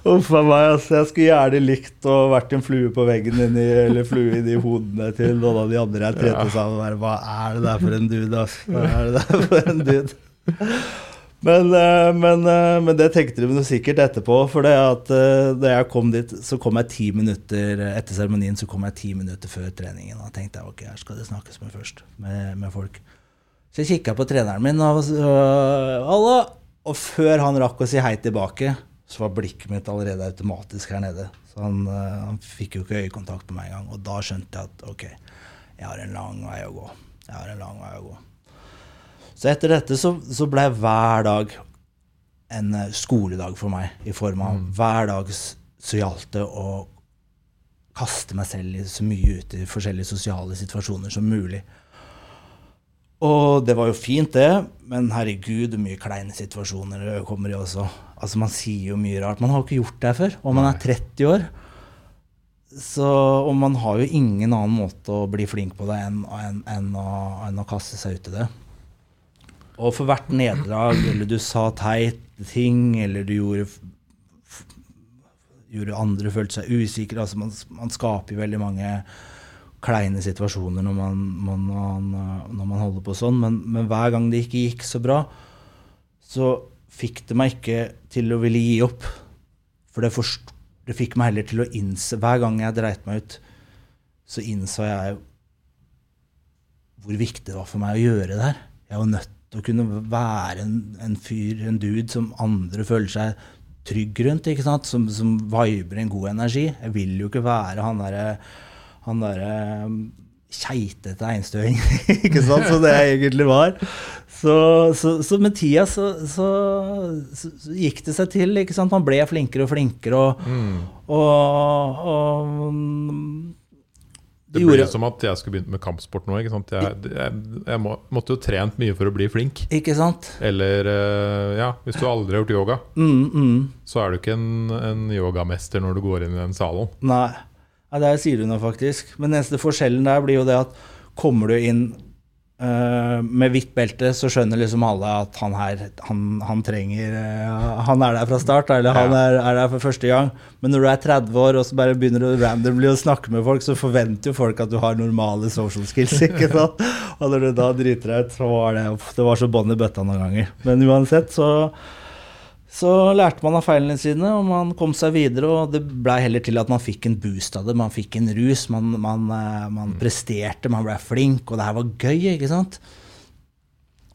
Uff a meg, altså. Jeg skulle gjerne likt å vært en flue på veggen inni, eller flue inni hodene til noen av de andre jeg trente Ja. sammen med. Hva er det der for en dude, altså? Hva er det der for en dude? Men, eh, men, eh, men det tenkte de sikkert etterpå. For det at eh, da jeg kom dit, så kom jeg ti minutter etter seremonien så kom jeg ti minutter før treningen. Og tenkte jeg ok, her skal det snakkes med først, med, med folk. Så jeg kikka på treneren min, og, og, og før han rakk å si hei tilbake, så var blikket mitt allerede automatisk her nede. Så han, eh, han fikk jo ikke øyekontakt med meg engang. Og da skjønte jeg at ok, jeg har en lang vei å gå. Jeg har en lang vei å gå. Så etter dette så, så ble hver dag en eh, skoledag for meg. I form av hver dag så gjaldt det å kaste meg selv i så mye ut i forskjellige sosiale situasjoner som mulig. Og det var jo fint, det, men herregud, hvor mye kleine situasjoner det kommer i også. Altså, Man sier jo mye rart. Man har jo ikke gjort det før. Og man er 30 år. Så, og man har jo ingen annen måte å bli flink på det enn, enn, enn, å, enn å kaste seg ut i det. Og for hvert nederlag, eller du sa teit ting, eller du gjorde Gjorde andre følte seg usikre altså man, man skaper jo veldig mange kleine situasjoner når man, man, man, når man holder på sånn, men, men hver gang det ikke gikk så bra, så fikk det meg ikke til å ville gi opp. For det, forst, det fikk meg heller til å innse Hver gang jeg dreit meg ut, så innså jeg hvor viktig det var for meg å gjøre det her. Jeg var nødt til å kunne være en, en fyr, en dude, som andre føler seg trygg rundt, ikke sant? Som, som viber en god energi. Jeg vil jo ikke være han derre han um, keitete einstøing, [laughs] ikke sant, som det jeg egentlig var. Så, så, så med tida så, så, gikk det seg til, ikke sant. Man ble flinkere og flinkere, og, Mm. og, og Det gjorde- blir som at jeg skulle begynt med kampsport nå. Ikke sant? Jeg, jeg, jeg må, måtte jo trent mye for å bli flink. Ikke sant? Eller eh, ja, hvis du aldri har gjort yoga, Mm, mm. så er du ikke en, en yogamester når du går inn i den salen. Nei. Ja, der sier du noe, faktisk. Men den eneste forskjellen der blir jo det at kommer du inn uh, med hvitt belte, så skjønner liksom alle at han her, han, han trenger uh, Han er der fra start, eller han Ja. er, er der for første gang. Men når du er 30 år og så bare begynner du randomly å snakke med folk, så forventer jo folk at du har normale social skills. [laughs] ikke sant? Og når du da driter deg ut, så var det Det var så bånn i bøtta noen ganger. Men uansett, så så lærte man av feilene sine, og man kom seg videre. Og det blei heller til at man fikk en boost av det. Man fikk en rus, man, man, eh, man presterte, man ble flink, og det her var gøy, ikke sant?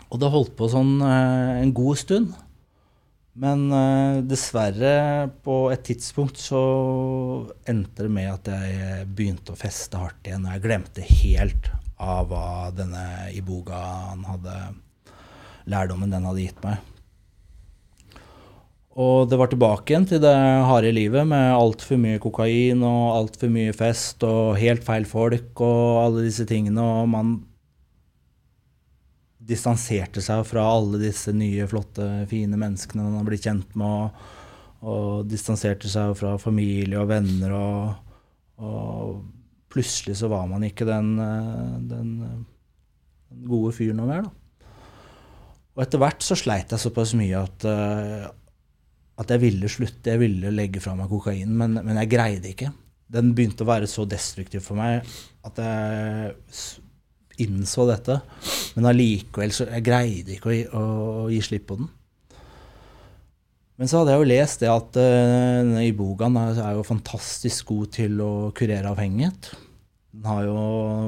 Og det holdt på sånn eh, en god stund. Men eh, dessverre, på et tidspunkt så endte det med at jeg begynte å feste hardt igjen, og jeg glemte helt av hva denne ibogaen hadde Lærdommen den hadde gitt meg. Og det var tilbake igjen til det harde livet med altfor mye kokain og altfor mye fest og helt feil folk og alle disse tingene. Og man distanserte seg fra alle disse nye, flotte, fine menneskene man har blitt kjent med. Og, og distanserte seg fra familie og venner. Og, og plutselig så var man ikke den, eh, den, gode fyren noe mer, da. Og etter hvert så sleit jeg såpass mye at eh, at jeg ville slutte, jeg ville legge fra meg kokain, men, men jeg greide ikke. Den begynte å være så destruktiv for meg at jeg innså dette. Men allikevel så jeg greide ikke å, å, å gi slipp på den. Men så hadde jeg jo lest det at uh, denne ibogaen er jo fantastisk god til å kurere avhengighet. Den har jo,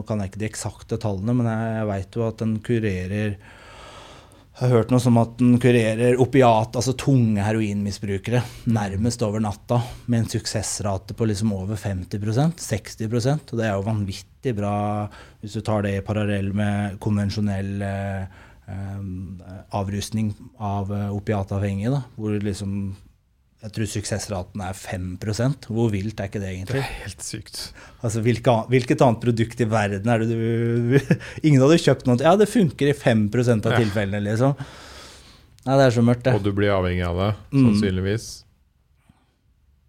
kan jeg ikke de eksakte tallene, men jeg, jeg veit jo at den kurerer jeg har hørt noe som at den kurerer opiat, altså tunge heroinmisbrukere, nærmest over natta, med en suksessrate på liksom over 50% 60% Og det er jo vanvittig bra hvis du tar det i parallell med konvensjonell eh, eh, avrusning av eh, opiatavhengige, da, hvor liksom jeg tror suksessraten er 5% Hvor vilt er ikke det, egentlig? Det er helt sykt. Altså, hvilke, Hvilket annet produkt i verden er det du [laughs] Ingen hadde kjøpt noe Ja, det funker i 5% av Ja. tilfellene, liksom. Nei, det er så mørkt, det. Og du blir avhengig av det, Mm. sannsynligvis.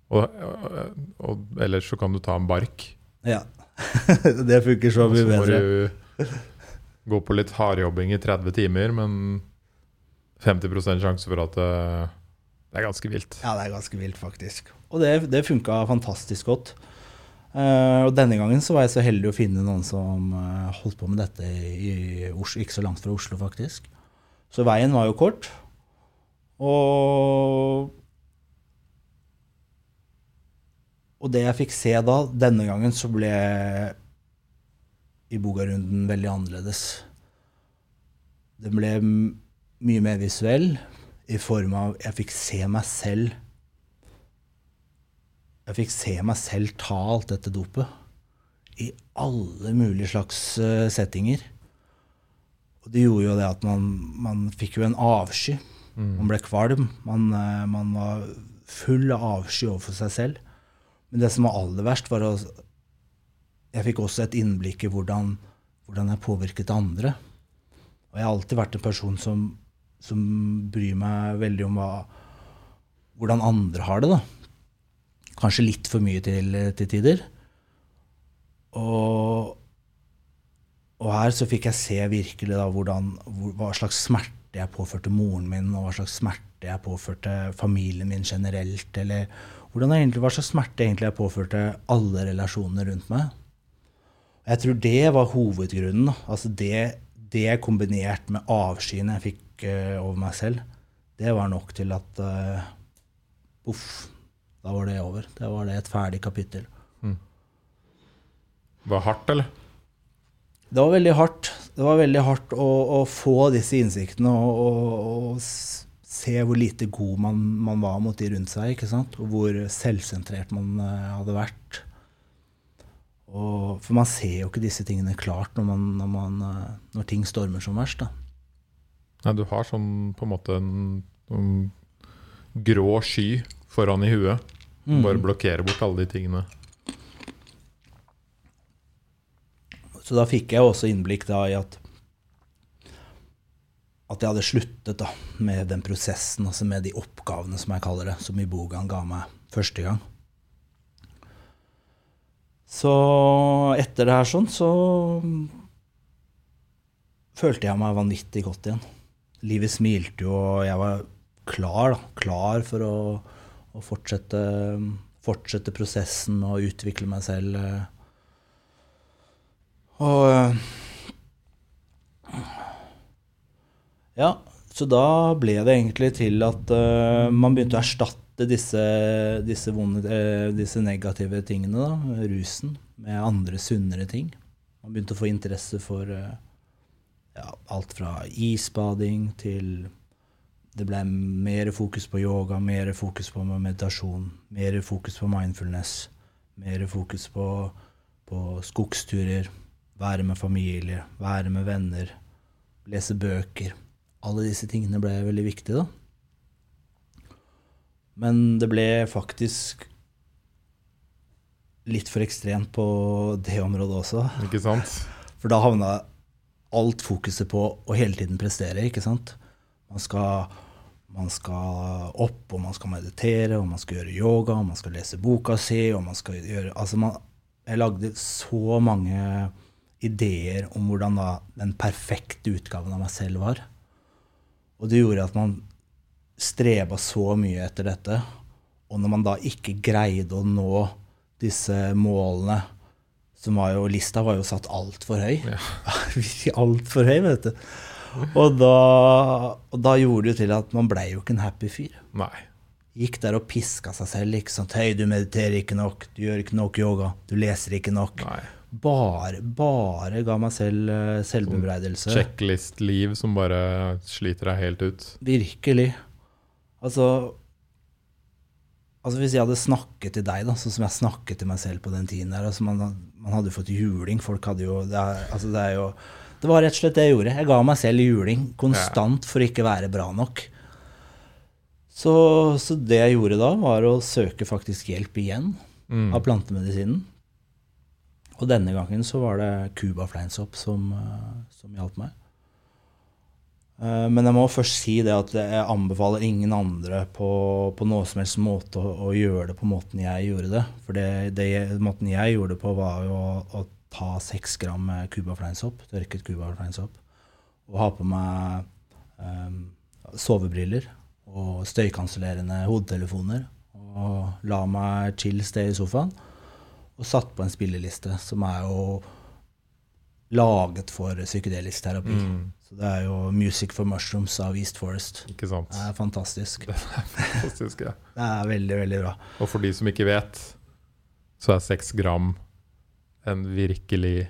Og, og, og ellers så kan du ta en bark. Ja. [laughs] det funker så Og bedre. så må du gå på litt hardjobbing i 30 timer, men 50 sjanse for at det, Det er ganske vilt. Ja, det er ganske vilt, faktisk. Og det, det funka fantastisk godt. Uh, og denne gangen så var jeg så heldig å finne noen som uh, holdt på med dette i, i Oslo, ikke så langt fra Oslo, faktisk. Så veien var jo kort. Og Og det jeg fikk se da, denne gangen, så ble Iboga-runden veldig annerledes. Den ble mye mer visuell i form av Jeg fikk se meg selv Jeg fikk se meg selv ta alt dette dopet. I alle mulige slags uh, settinger. Og det gjorde jo det at man, man fikk jo en avsky. Mm. Man ble kvalm. Man, uh, man var full av avsky overfor seg selv. Men det som var aller verst, var at jeg fikk også et innblikk i hvordan, hvordan jeg påvirket andre. Og jeg har alltid vært en person som, som bryr meg veldig om hva, hvordan andre har det. da. Kanskje litt for mye til, til tider. Og, og, her så fikk jeg se virkelig da hvordan, hva slags smerte jeg påførte moren min, og hva slags smerte jeg påførte familien min generelt, eller hvordan egentlig, hva slags smerte egentlig jeg påførte alle relasjonene rundt meg. Jeg tror det var hovedgrunnen. Altså det, det kombinert med avskyen jeg fikk uh, over meg selv, det var nok til at uh, Uff, da var det over. Det var det et ferdig kapittel. Mm. Det var hardt, eller? Det var veldig hardt. Det var veldig hardt å, å få disse innsiktene og, og, og se hvor lite god man, man, var mot de rundt seg, ikke sant? og hvor selvsentrert man uh, hadde vært. Og, for man ser jo ikke disse tingene klart når, man, når, man, uh, når ting stormer som verst. Da. Nei, du har sånn på en måte en, en grå sky foran i huet. Mm. Bare blokkerer bort alle de tingene. Så da fikk jeg også innblikk da i at at jeg hadde sluttet da, med den prosessen, altså med de oppgavene, som jeg kaller det, som Ibogan ga meg første gang. Så etter det her sånn, så følte jeg meg vanvittig godt igjen. Livet smilte jo, og jeg var klar, da, klar for å, å fortsette, fortsette, prosessen å utvikle meg selv. Og Ja, så da ble det egentlig til at uh, man begynte å erstatte disse, disse, vonde, disse negative tingene, da, rusen, med andre sunnere ting. Man begynte å få interesse for ja, alt fra isbading til det ble mer fokus på yoga, mer fokus på meditasjon, mer fokus på mindfulness, mer fokus på, på skogsturer, være med familie, være med venner, lese bøker alle disse tingene ble veldig viktige, da. Men det ble faktisk litt for ekstremt på det området også. Ikke sant? For da havna alt fokuset på å hele tiden prestere, ikke sant. Man skal, man skal opp, og man skal meditere, og man skal gjøre yoga, og man skal lese boka si, og man skal gjøre Altså, man, jeg lagde så mange ideer om hvordan da den perfekte utgaven av meg selv var. Og det gjorde at man streba så mye etter dette. Og når man da ikke greide å nå disse målene som var jo, Lista var jo satt altfor høy. Ja. [laughs] altfor høy, vet du. Og da, og da, gjorde det jo til at man blei jo ikke en happy fyr. Nei. Gikk der og piska seg selv. ikke sant? Hei, du mediterer ikke nok, du gjør ikke nok yoga, du leser ikke nok. Nei bare, bare ga meg selv uh, selvbebreidelse. Sånn checklist-liv som bare sliter deg helt ut? Virkelig. Altså, altså Hvis jeg hadde snakket til deg, da, sånn som jeg snakket til meg selv på den tiden der altså man, man, hadde jo fått juling. Folk hadde jo det, er, altså det, er jo det var rett og slett det jeg gjorde. Jeg ga meg selv juling konstant for å ikke være bra nok. Så, så, det jeg gjorde da, var å søke faktisk hjelp igjen mm. av plantemedisinen. Og denne gangen så var det Cuba fleinsopp som, eh, som hjalp meg. Eh, men jeg må først si det at jeg anbefaler ingen andre på, på noe som helst måte å, å, gjøre det på måten jeg gjorde det. For det, det, måten jeg gjorde det på, var jo å, å ta seks gram cubafleinsopp, tørket cubafleinsopp, og ha på meg um, sovebriller og støykansellerende hodetelefoner. Og la meg chill sted i sofaen. Og satt på en spilleliste som er jo laget for psykedelisk terapi. Mm. Så det er jo 'Music for Mushrooms' av East Forest. Ikke sant? Det er fantastisk. [laughs] Det er Fantastisk, ja. [laughs] Det er veldig, veldig bra. Og for de som ikke vet, så er seks gram en virkelig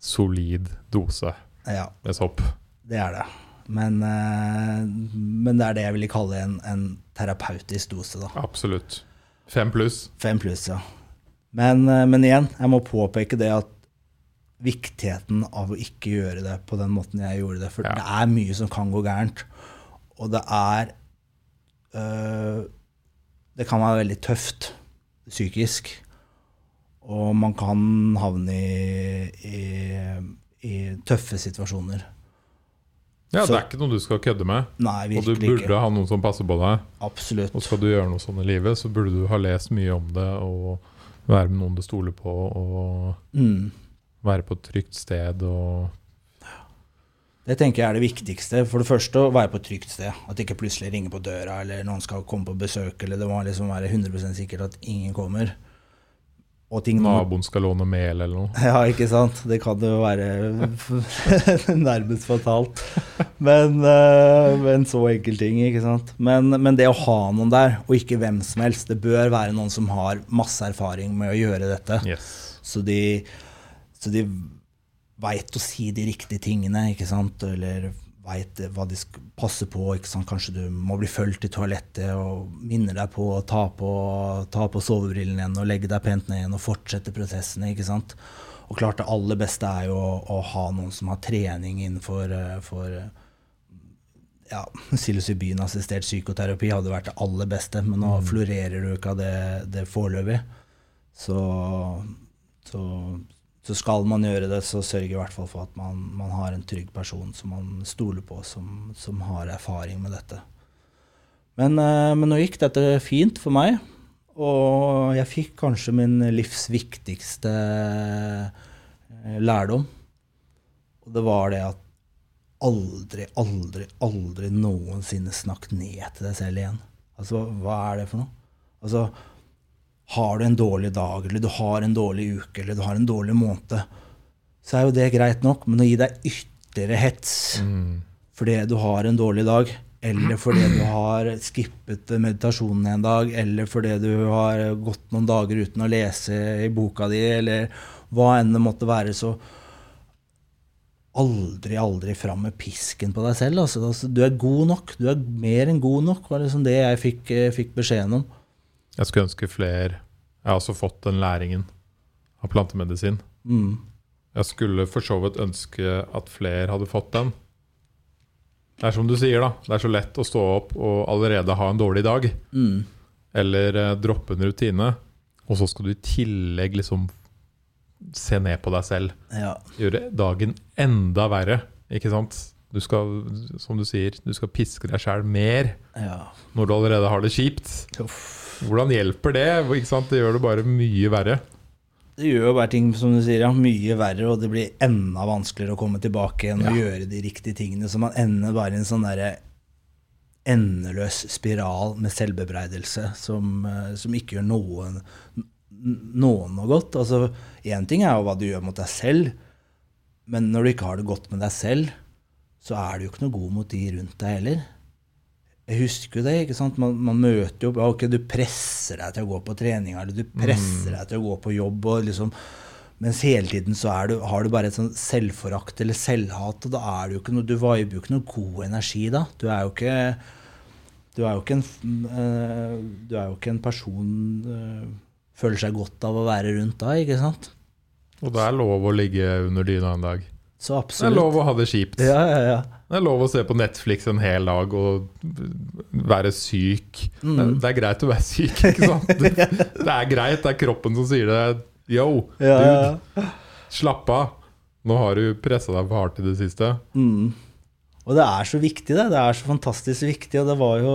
solid dose Ja, med sopp. det er det. Men, eh, men det er det jeg ville kalle en, en terapeutisk dose, da. Absolutt. Fem pluss. Fem pluss, ja. Men, eh, men igjen, jeg må påpeke det at viktigheten av å ikke gjøre det på den måten jeg gjorde det. For Ja. det er mye som kan gå gærent. Og det er øh, Det kan være veldig tøft psykisk. Og man kan havne i, i, i tøffe situasjoner. Ja, Så- Det er ikke noe du skal kødde med. Nei, Og du burde ikke. ha noen som passer på deg. Absolutt. Og skal du gjøre noe sånn i livet, så burde du ha lest mye om det og være med noen du stoler på, og Mm. Være på et trygt sted og Det tenker jeg er det viktigste. For det første å være på et trygt sted. At det ikke plutselig ringer på døra, eller noen skal komme på besøk, eller det må liksom være 100% sikkert at ingen kommer. Og ting naboen skal låne mel eller noe. [laughs] Ja, ikke sant? Det kan jo være [laughs] nærmest fatalt. Men, eh, men så enkel ting, ikke sant. Men, men det å ha noen der, og ikke hvem som helst Det bør være noen som har masse erfaring med å gjøre dette. Yes. Så de, så de veit å si de riktige tingene, ikke sant? Eller veit hva de skal passe på. ikke sant? Kanskje du må bli fulgt i toalettet og minner deg på å ta på, ta på sovebrillene igjen og legge deg pent ned igjen og fortsette prosessene. ikke sant? Og klart det aller beste er jo å, å ha noen som har trening innenfor eh, for, eh, ja, psilocybin-assistert psykoterapi hadde vært det aller beste, men nå florerer du ikke av det, det foreløpig. Så, så, så skal man gjøre det, så sørg i hvert fall for at man, man har en trygg person som man stoler på, som, som har erfaring med dette. Men, eh, men nå gikk dette fint for meg, og jeg fikk kanskje min livs viktigste eh, lærdom. Og det var det at aldri, aldri, aldri noensinne snakk ned til deg selv igjen. Altså, hva er det for noe? Altså, har du en dårlig dag, eller du har en dårlig uke, eller du har en dårlig måned, så er jo det greit nok, men å gi deg ytterligere hets Mm. fordi du har en dårlig dag, eller fordi du har skippet meditasjonen en dag, eller fordi du har gått noen dager uten å lese i boka di, eller hva enn det måtte være, så aldri, aldri fram med pisken på deg selv. Altså, altså, du er god nok. Du er mer enn god nok, var liksom det jeg fikk, eh, fikk beskjeden om. Jeg skulle ønske flere Jeg har også fått den læringen av plantemedisin. Mm. Jeg skulle for så vidt ønske at flere hadde fått den. Det er som du sier, da. Det er så lett å stå opp og allerede ha en dårlig dag. Mm. Eller eh, droppe en rutine. Og så skal du i tillegg liksom se ned på deg selv. Ja. Gjøre dagen enda verre. Ikke sant? Du skal, som du sier, du skal piske deg sjæl mer ja. når du allerede har det kjipt. Uff. Hvordan hjelper det? Det gjør det bare mye verre. Det gjør jo bare ting som du sier, ja, mye verre, og det blir enda vanskeligere å komme tilbake igjen og Ja. gjøre de riktige tingene. Så man ender bare i en sånn derre endeløs spiral med selvbebreidelse som, eh, som ikke gjør noen, noen noe godt. Altså, Én ting er jo hva du gjør mot deg selv, men når du ikke har det godt med deg selv, så er du jo ikke noe god mot de rundt deg heller. Jeg husker jo det. ikke sant? Man, man møter jo ja, ok, Du presser deg til å gå på trening, eller du presser deg til å gå på jobb. og liksom, Mens hele tiden så du, har du bare et sånn selvforakt eller selvhat. og da er Du jo ikke noe, Du viber jo ikke noe god energi da. Du er jo ikke du er jo ikke en, eh, du er jo ikke en person øh, føler seg godt av å være rundt da, ikke sant? Og det er lov å ligge under dyna en dag. Så Det er lov å ha det kjipt. Ja, ja, ja. Det er lov å se på Netflix en hel dag og være syk. Det, Mm. det er greit å være syk, ikke sant? [laughs] Det, det er greit. Det er kroppen som sier det. Yo, dude, slapp av. Nå har du pressa deg for hardt i det siste. Mm. Og det er så viktig, det. Det er så fantastisk viktig. Og det var jo,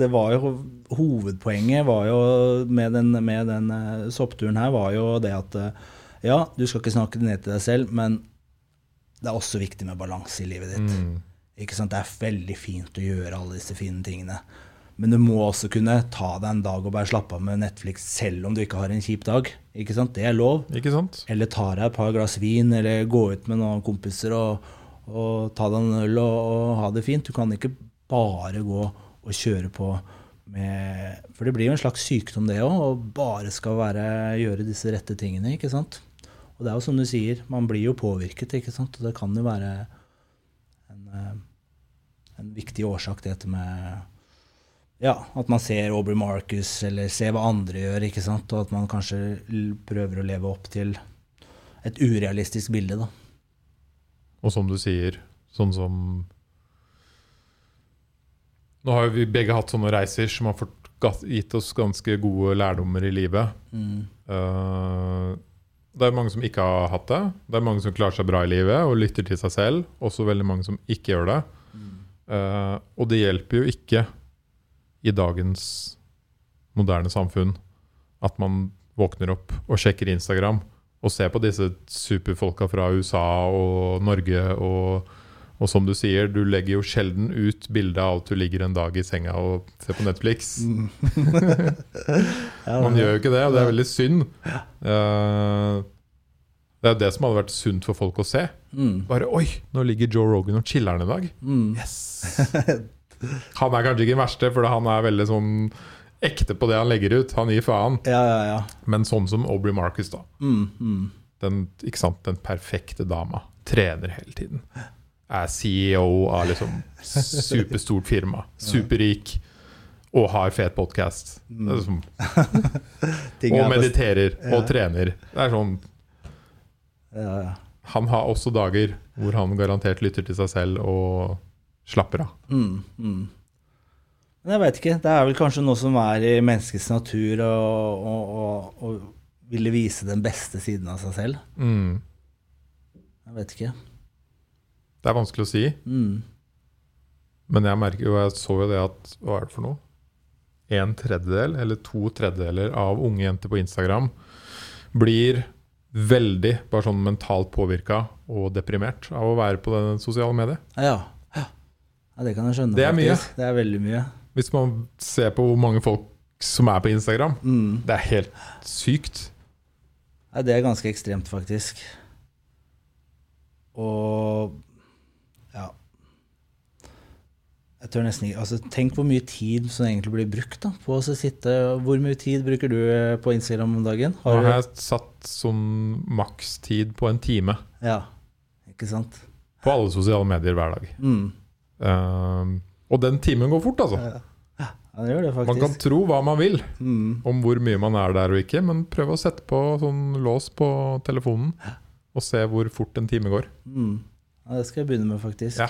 det var jo Hovedpoenget var jo med den, med den eh, soppturen her var jo det at eh, ja, du skal ikke snakke ned til deg selv, men det er også viktig med balanse i livet ditt. Mm. Ikke sant? Det er veldig fint å gjøre alle disse fine tingene. Men du må også kunne ta deg en dag og bare slappe av med Netflix selv om du ikke har en kjip dag. Ikke sant? Det er lov. Ikke sant? Eller ta deg et par glass vin, eller gå ut med noen kompiser og, og ta deg en øl og, og ha det fint. Du kan ikke bare gå og kjøre på med For det blir jo en slags sykdom, det òg, og bare skal være, gjøre disse rette tingene. ikke sant? Og det er jo som du sier, man blir jo påvirket, ikke sant? og det kan jo være en, eh, en viktig årsak, dette med ja, at man ser Aubrey Marcus eller ser hva andre gjør, ikke sant? og at man kanskje prøver å leve opp til et urealistisk bilde. da. Og som du sier, sånn som Nå har jo vi begge hatt sånne reiser som har gitt oss ganske gode lærdommer i livet. Mm. Eh, det er mange som ikke har hatt det. Det er mange som klarer seg bra i livet og lytter til seg selv. Også veldig mange som ikke gjør det. Eh, og det hjelper jo ikke i dagens moderne samfunn at man våkner opp og sjekker Instagram og ser på disse superfolka fra USA og Norge og, og som du sier, du legger jo sjelden ut bilde av at du ligger en dag i senga og ser på Netflix. [laughs] Man gjør jo ikke det, og det er veldig synd. Eh, det er jo det som hadde vært sunt for folk å se. Mm. Bare Oi, nå ligger Joe Rogan og chiller'n i dag. Mm. Yes! Han er kanskje ikke den verste, for han er veldig sånn ekte på det han legger ut. Han gir faen. Ja, ja, ja. Men sånn som Aubrey Marcus, da. Mm. Den, ikke sant? den perfekte dama. Trener hele tiden. Er CEO av liksom superstort firma. Superrik. Og har fet podkast. [laughs] Ting Og er mediterer og trener. Det er sånn. Han har også dager hvor han garantert lytter til seg selv og slapper av. Mm, mm. Men jeg vet ikke. Det er vel kanskje noe som er i menneskets natur å ville vise den beste siden av seg selv. Mm. Jeg vet ikke. Det er vanskelig å si, Mm. men jeg merker jo, jeg så jo det at Hva er det for noe? En tredjedel eller to tredjedeler av unge jenter på Instagram blir veldig bare sånn mentalt påvirka og deprimert av å være på den sosiale mediet. Ja. ja. Ja, det kan jeg skjønne. Det er mye. Det er veldig mye. Hvis man ser på hvor mange folk som er på Instagram, Mm. det er helt sykt. Ja, det er ganske ekstremt, faktisk. Og ja Jeg tør nesten ikke altså, Tenk hvor mye tid som egentlig blir brukt da, på å sitte Hvor mye tid bruker du eh, på Instagram om dagen? Nå Har har jeg satt sånn makstid på en time ja, ikke sant? på alle sosiale medier hver dag. Mm. Ehm, og den timen går fort, altså. Ja, det Man kan tro hva man vil Mm. om hvor mye man er der og ikke, men prøv å sette på sånn lås på telefonen og se hvor fort en time går. Mm. Ja, det skal jeg begynne med, faktisk. Ja.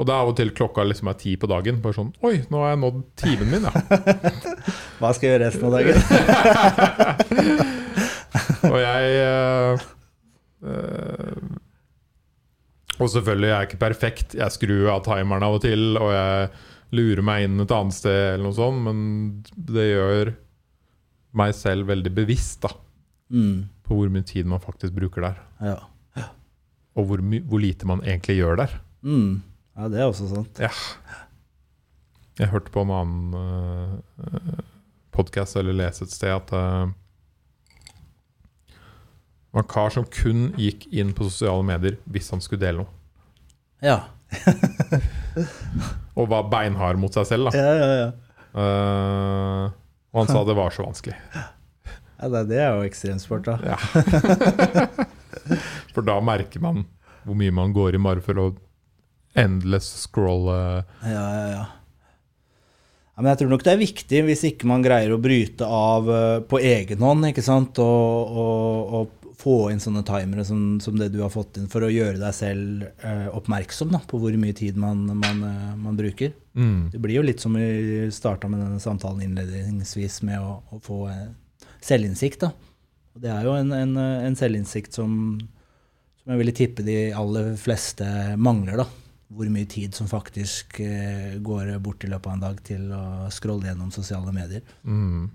Og det er av og til klokka liksom er ti på dagen. Bare sånn Oi, nå har jeg nådd timen min, ja. [laughs] Hva skal jeg gjøre resten av dagen? [laughs] Og jeg eh, eh, Og selvfølgelig, jeg er ikke perfekt. Jeg skrur av timeren av og til, og jeg lurer meg inn et annet sted, eller noe sånt, men det gjør meg selv veldig bevisst da, Mm. på hvor mye tid man faktisk bruker der. Ja. Og hvor, hvor lite man egentlig gjør der. Mm. Ja, det er også sant. Ja. Jeg hørte på en annen uh, podkast eller leste et sted at eh, det var en kar som kun gikk inn på sosiale medier hvis han skulle dele noe. Ja. [laughs] Og var beinhard mot seg selv. da Ja, ja, ja. Uh, Og han sa det var så vanskelig. ja det, det er jo ekstremsport, da. Ja. [laughs] For da merker man hvor mye man går i bare for å endless scroll Ja, ja, ja. ja. Men jeg tror nok det er viktig hvis ikke man greier å bryte av eh, på egen hånd, ikke sant, og, og, og få inn sånne timere som, som det du har fått inn, for å gjøre deg selv eh, oppmerksom da, på hvor mye tid man, man, eh, man bruker. Mm. Det blir jo litt som vi starta med denne samtalen innledningsvis, med å, å få selvinnsikt. da. Og det er jo en, en, en selvinnsikt som, som jeg ville tippe de aller fleste mangler. da. Hvor mye tid som faktisk eh, går bort i løpet av en dag til å scrolle gjennom sosiale medier. Mm.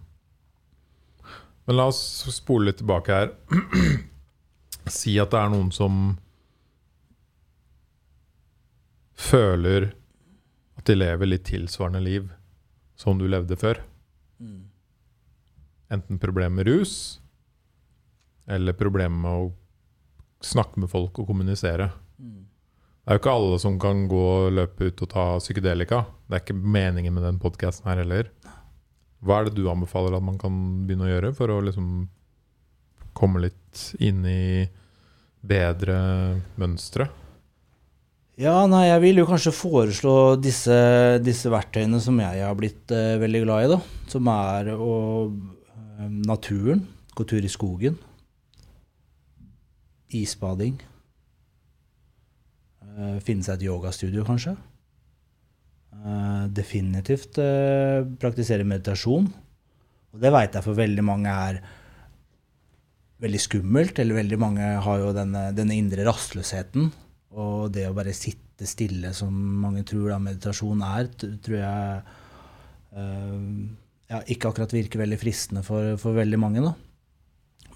Men la oss spole litt tilbake her. [clears throat] si at det er noen som føler at de lever litt tilsvarende liv som du levde før. Mm. Enten problemer med rus, eller problemer med å snakke med folk og kommunisere. Mm. Det er jo ikke alle som kan gå og løpe ut og ta psykedelika. Det er ikke meningen med den podkasten her heller. Hva er det du anbefaler at man kan begynne å gjøre for å liksom komme litt inn i bedre mønstre? Ja, nei, jeg vil jo kanskje foreslå disse, disse verktøyene som jeg har blitt uh, veldig glad i, da. Som er å uh, naturen, gå tur i skogen, isbading, finne seg et yogastudio, kanskje. Eh, definitivt eh, praktisere meditasjon. Og det veit jeg for veldig mange er veldig skummelt, eller veldig mange har jo denne, denne indre rastløsheten. Og det å bare sitte stille, som mange tror da meditasjon er, tror jeg eh, ja, ikke akkurat virker veldig fristende for, for veldig mange. da.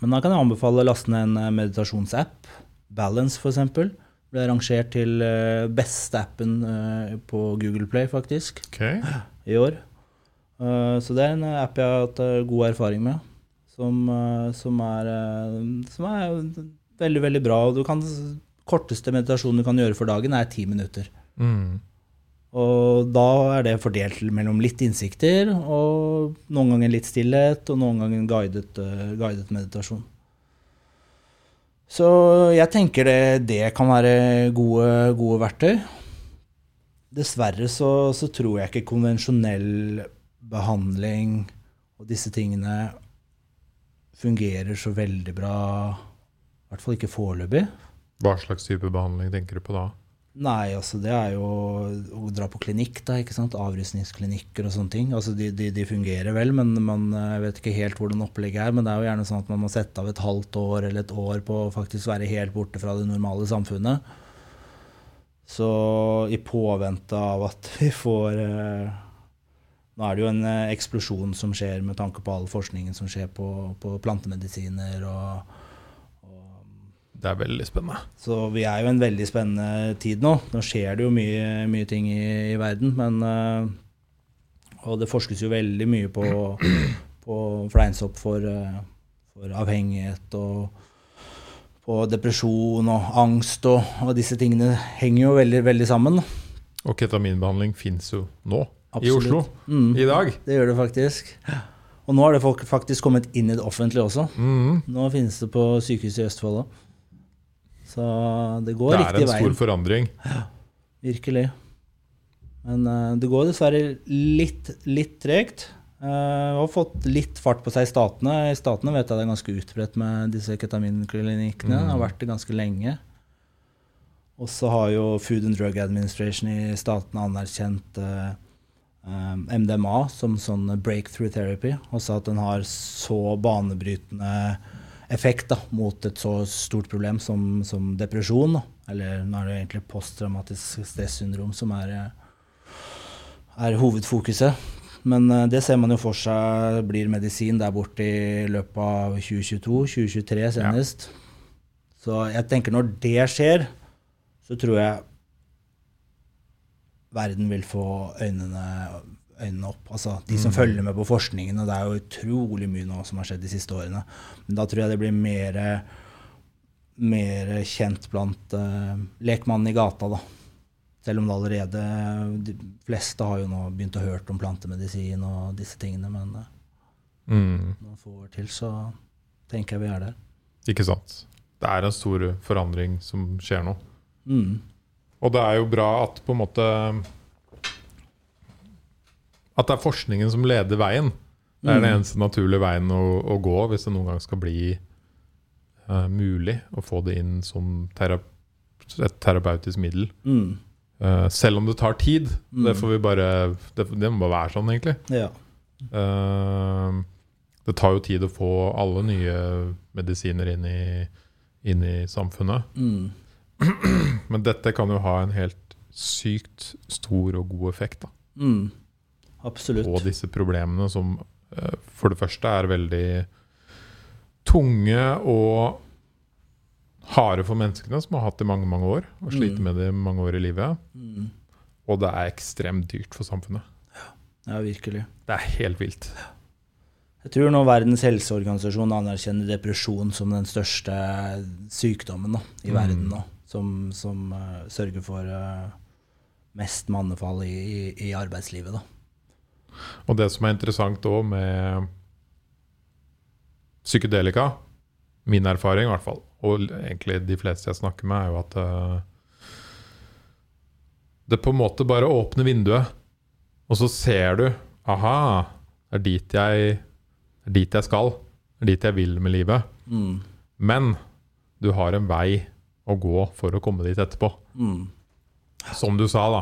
Men da kan jeg anbefale å laste ned en eh, meditasjonsapp. Balance, f.eks. Ble rangert til eh, beste appen eh, på Google Play, faktisk, okay. i år. Eh, så det er en app jeg har hatt god erfaring med. Som, som, er, som er veldig, veldig bra. Og du kan, korteste meditasjonen du kan gjøre for dagen, er ti minutter. Mm. Og da er det fordelt mellom litt innsikter og noen ganger litt stillhet, og noen ganger guidet, guidet meditasjon. Så jeg tenker det, det kan være gode, gode verktøy. Dessverre så, så tror jeg ikke konvensjonell behandling og disse tingene fungerer så veldig bra. I hvert fall ikke foreløpig. Hva slags type behandling tenker du på da? Nei, altså det er jo å dra på klinikk, da, ikke sant? avrusningsklinikker og sånne ting. Altså de, de, de fungerer vel, men man eh, vet ikke helt hvordan opplegget er. Men det er jo gjerne sånn at man må sette av et halvt år eller et år på å faktisk være helt borte fra det normale samfunnet. Så i påvente av at vi får eh, Nå er det jo en eh, eksplosjon som skjer med tanke på all forskningen som skjer på, på plantemedisiner og Det er veldig spennende. så vi er jo i en veldig spennende tid nå. Nå skjer det jo mye, mye ting i, i verden, men eh, Og det forskes jo veldig mye på, på fleinsopp for, eh, for avhengighet og på depresjon og angst og, og disse tingene henger jo veldig, veldig sammen. Og ketaminbehandling fins jo nå, i Oslo, Mm, i dag. det gjør det faktisk. Og nå har det faktisk kommet inn i det offentlige også. Mm. Nå finnes det på sykehuset i Østfold òg. Så det går riktig vei. Det er en en veien. stor forandring. Virkelig. Men uh, det går dessverre litt, litt tregt. Uh, har fått litt fart på seg i statene. I statene vet jeg det er ganske utbredt med disse ketaminklinikkene. Det har Mm. vært det ganske lenge. Og så har jo Food and Drug Administration i statene anerkjent uh, eh, MDMA som sånn breakthrough therapy. Også at den har så banebrytende effekt da, mot et så stort problem som, som depresjon. Da. Eller nå er det egentlig posttraumatisk stressyndrom som er, eh, er hovedfokuset. Men eh, det ser man jo for seg blir medisin der borte i løpet av 2022-2023 senest. Så jeg tenker når det skjer, så tror jeg verden vil få øynene, øynene opp. Altså de som Mm. følger med på forskningen, og det er jo utrolig mye nå som har skjedd de siste årene. Men da tror jeg det blir mer, mer kjent blant uh, lekmannen i gata, da. Selv om det allerede De fleste har jo nå begynt å høre om plantemedisin og disse tingene, men eh, Mm. noen få år til så tenker jeg vi er der. Ikke sant. Det er en stor forandring som skjer nå. Mm. Og det er jo bra at på en måte At det er forskningen som leder veien. Det er den Mm. eneste naturlige veien å, å gå hvis det noen gang skal bli uh, mulig å få det inn som terap et terapeutisk middel. Mm. Uh, selv om det tar tid. Mm. Det får vi bare det, det må bare være sånn, egentlig. Ja. Uh, det tar jo tid å få alle nye medisiner inn i, inn i samfunnet. Mm. [clears throat] Men dette kan jo ha en helt sykt stor og god effekt da, Mm. Absolutt. på disse problemene, som eh, for det første er veldig tunge og harde for menneskene, som har hatt det i mange mange år, og sliter Mm. med det mange år i livet. Mm. Og det er ekstremt dyrt for samfunnet. Ja, virkelig. Det er helt vilt. Jeg tror nå Verdens helseorganisasjon anerkjenner depresjon som den største sykdommen da, i Mm. verden Da, Som, som uh, sørger for uh, mest mannefall i, i, i arbeidslivet. Da. Og det som er interessant òg med psykedelika, min erfaring i hvert fall, og egentlig de fleste jeg snakker med, er jo at eh, det på en måte bare åpner vinduet, og så ser du Aha, det er dit jeg, er dit jeg skal. Det er dit jeg vil med livet. Mm. Men du har en vei å gå for å komme dit etterpå. Mm. Som du sa, da.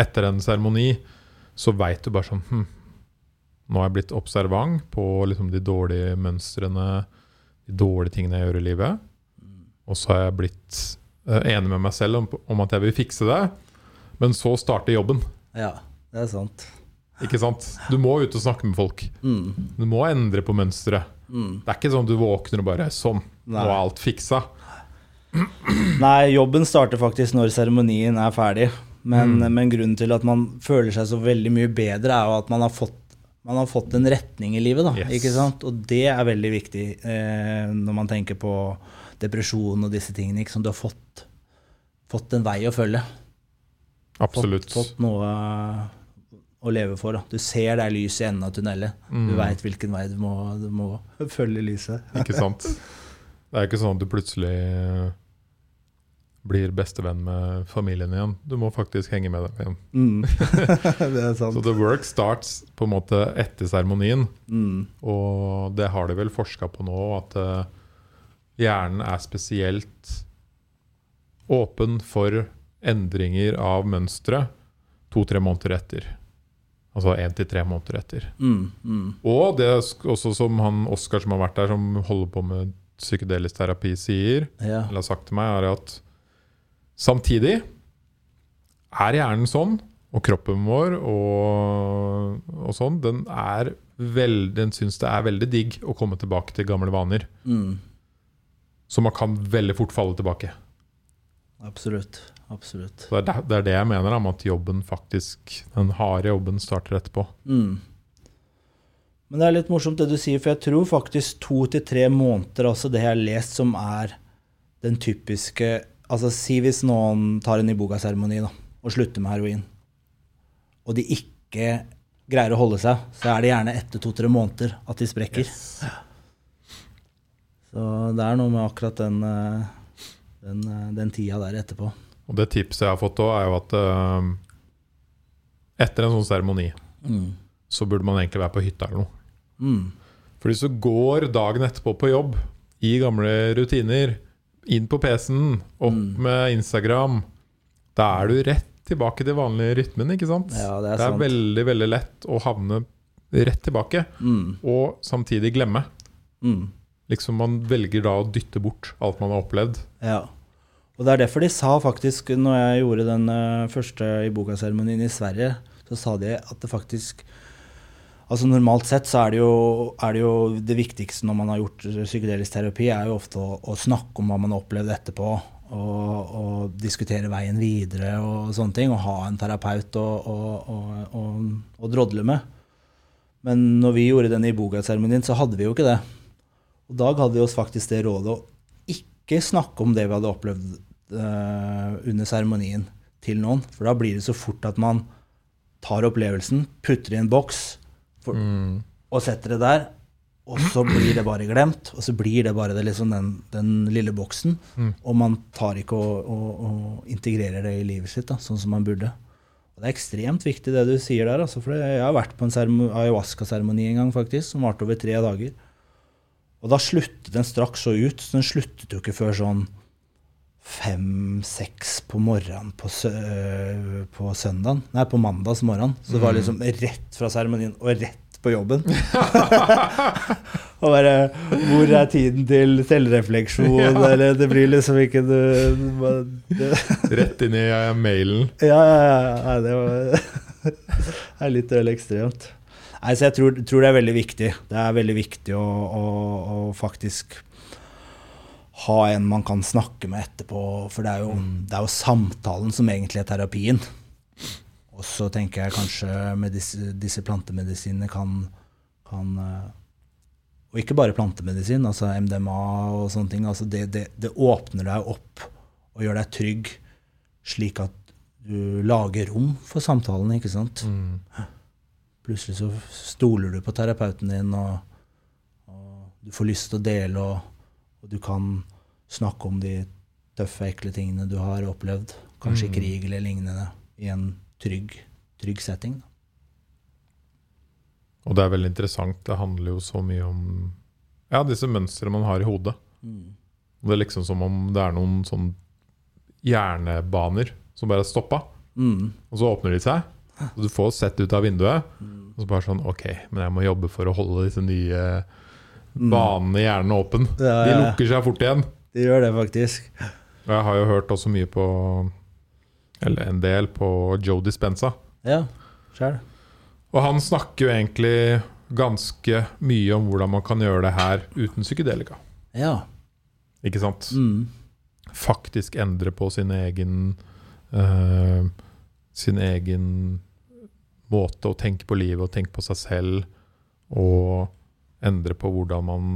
Etter en seremoni så veit du bare sånn hm, Nå har jeg blitt observant på liksom de dårlige mønstrene, de dårlige tingene jeg gjør i livet. Og så har jeg blitt eh, enig med meg selv om, om at jeg vil fikse det. Men så starter jobben. Ja, det er sant. Ikke sant? Du må ut og snakke med folk. Mm. Du må endre på mønsteret. Mm. Det er ikke sånn du våkner og bare Sånn, nå er alt fiksa. Nei, jobben starter faktisk når seremonien er ferdig. Men, Mm. men grunnen til at man føler seg så veldig mye bedre, er jo at man har fått, man har fått en retning i livet. Da, Yes. Og det er veldig viktig eh, når man tenker på depresjon og disse tingene. Ikke sant? Du har fått, fått en vei å følge. Absolutt. Fått, fått noe å leve for. Da. Du ser det er lys i enden av tunnelet. Du Mm. veit hvilken vei du må, du må [laughs] følge lyset. Ikke sant? [laughs] Det er ikke sånn at du plutselig blir bestevenn med familien igjen. Du må faktisk henge med dem igjen. Mm. [laughs] det er sant. Så the work starts på en måte etter seremonien. Mm. Og det har de vel forska på nå, at eh, hjernen er spesielt åpen for endringer av mønstre to-tre måneder etter. Altså én til tre måneder etter. Mm. Mm. Og det er også som han Oskar som har vært der, som holder på med psykedelisk terapi, sier, Ja. eller har sagt til meg, er at samtidig er hjernen sånn, og kroppen vår og, og sånn, den er veld, den syns det er veldig digg å komme tilbake til gamle vaner. Mm. Så man kan veldig fort falle tilbake. Absolutt. Absolutt. Det er det, det er det jeg mener om at jobben faktisk, den harde jobben starter etterpå. Mm. Men det er litt morsomt det du sier, for jeg tror faktisk to til tre måneder, altså det jeg har lest som er den typiske Altså si hvis noen tar en iboga-seremoni og slutter med heroin, og de ikke greier å holde seg, så er det gjerne etter to-tre måneder at de sprekker. Så det er noe med akkurat den, eh, den, eh, den tida der etterpå. Og det tipset jeg har fått òg, er jo at uh, etter en sånn seremoni Mm. så burde man egentlig være på hytta eller noe. Mm. For hvis du går dagen etterpå på jobb i gamle rutiner, inn på PC-en, opp Mm. med Instagram, da er du rett tilbake til vanlig rytmen, ikke sant? Ja, det er det er veldig, veldig lett å havne rett tilbake, Mm. og samtidig glemme. Mm. Liksom Man velger da å dytte bort alt man har opplevd. Ja. Og det er derfor de sa faktisk, når jeg gjorde den første første iboga-seremonien i Sverige, så sa de at det faktisk Altså Normalt sett så er det, jo, er det jo det viktigste når man har gjort psykedelisk terapi, er jo ofte å, å snakke om hva man har opplevd etterpå. Og, og diskutere veien videre og sånne ting. Og ha en terapeut å, å, å, å, drodle med. Men når vi gjorde den i bogart-seremonien, så hadde vi jo ikke det. Og Dag hadde vi oss faktisk det rådet å ikke snakke om det vi hadde opplevd eh, under seremonien til noen. For da blir det så fort at man tar opplevelsen, putter i en boks for, Mm. og setter det der. Og så blir det bare glemt, og så blir det bare det, liksom den, den lille boksen. Mm. Og man tar ikke og, og, og integrerer det i livet sitt, da, sånn som man burde. Og Det er ekstremt viktig det du sier der. Altså, for jeg har vært på en ayahuasca-seremoni en gang faktisk, som varte over tre dager. Og da sluttet den straks så ut. så Den sluttet jo ikke før sånn fem-seks på morgenen på, på søndagen. Nei, på mandags morgen. Så det var liksom rett fra seremonien og rett på jobben. [laughs] [laughs] og bare Hvor er tiden til selvrefleksjon? [laughs] Eller det blir liksom ikke du, du bare- det, Rett inn i mailen. Ja, ja, ja. Nei, det var det er litt vel ekstremt. Nei, så jeg tror, tror det er veldig viktig. Det er veldig viktig å, å, å faktisk ha en man kan snakke med etterpå. For det er, jo, det er jo samtalen som egentlig er terapien. Og så tenker jeg kanskje med disse, disse plantemedisinene kan, kan eh, Og ikke bare plantemedisin, altså MDMA og sånne ting. Altså det, det, det åpner deg opp og gjør deg trygg, slik at du lager rom for samtalen, ikke sant? Mm. Plutselig så stoler du på terapeuten din, og, og du får lyst til å dele, og, og du kan snakke om de tøffe, ekle tingene du har opplevd, kanskje Mm. krig eller lignende, i en trygg, trygg setting. da. Og det er veldig interessant. Det handler jo så mye om ja, disse mønstrene man har i hodet. Og det er liksom som om det er noen sånn hjernebaner som bare er stoppa, Mm. og så åpner de seg. Og du får sett ut av vinduet, og så bare sånn OK, men jeg må jobbe for å holde disse nye banene i hjernen åpen. Ja, De lukker seg fort igjen. De gjør det faktisk. Og jeg har jo hørt også mye på Eller en del på Joe Dispenza. Ja, selv. Og han snakker jo egentlig ganske mye om hvordan man kan gjøre det her uten psykedelika. Ja. Ikke sant? Mm. Faktisk endre på sin egen uh, Sin egen måte å tenke på livet og tenke på seg selv. Og endre på hvordan man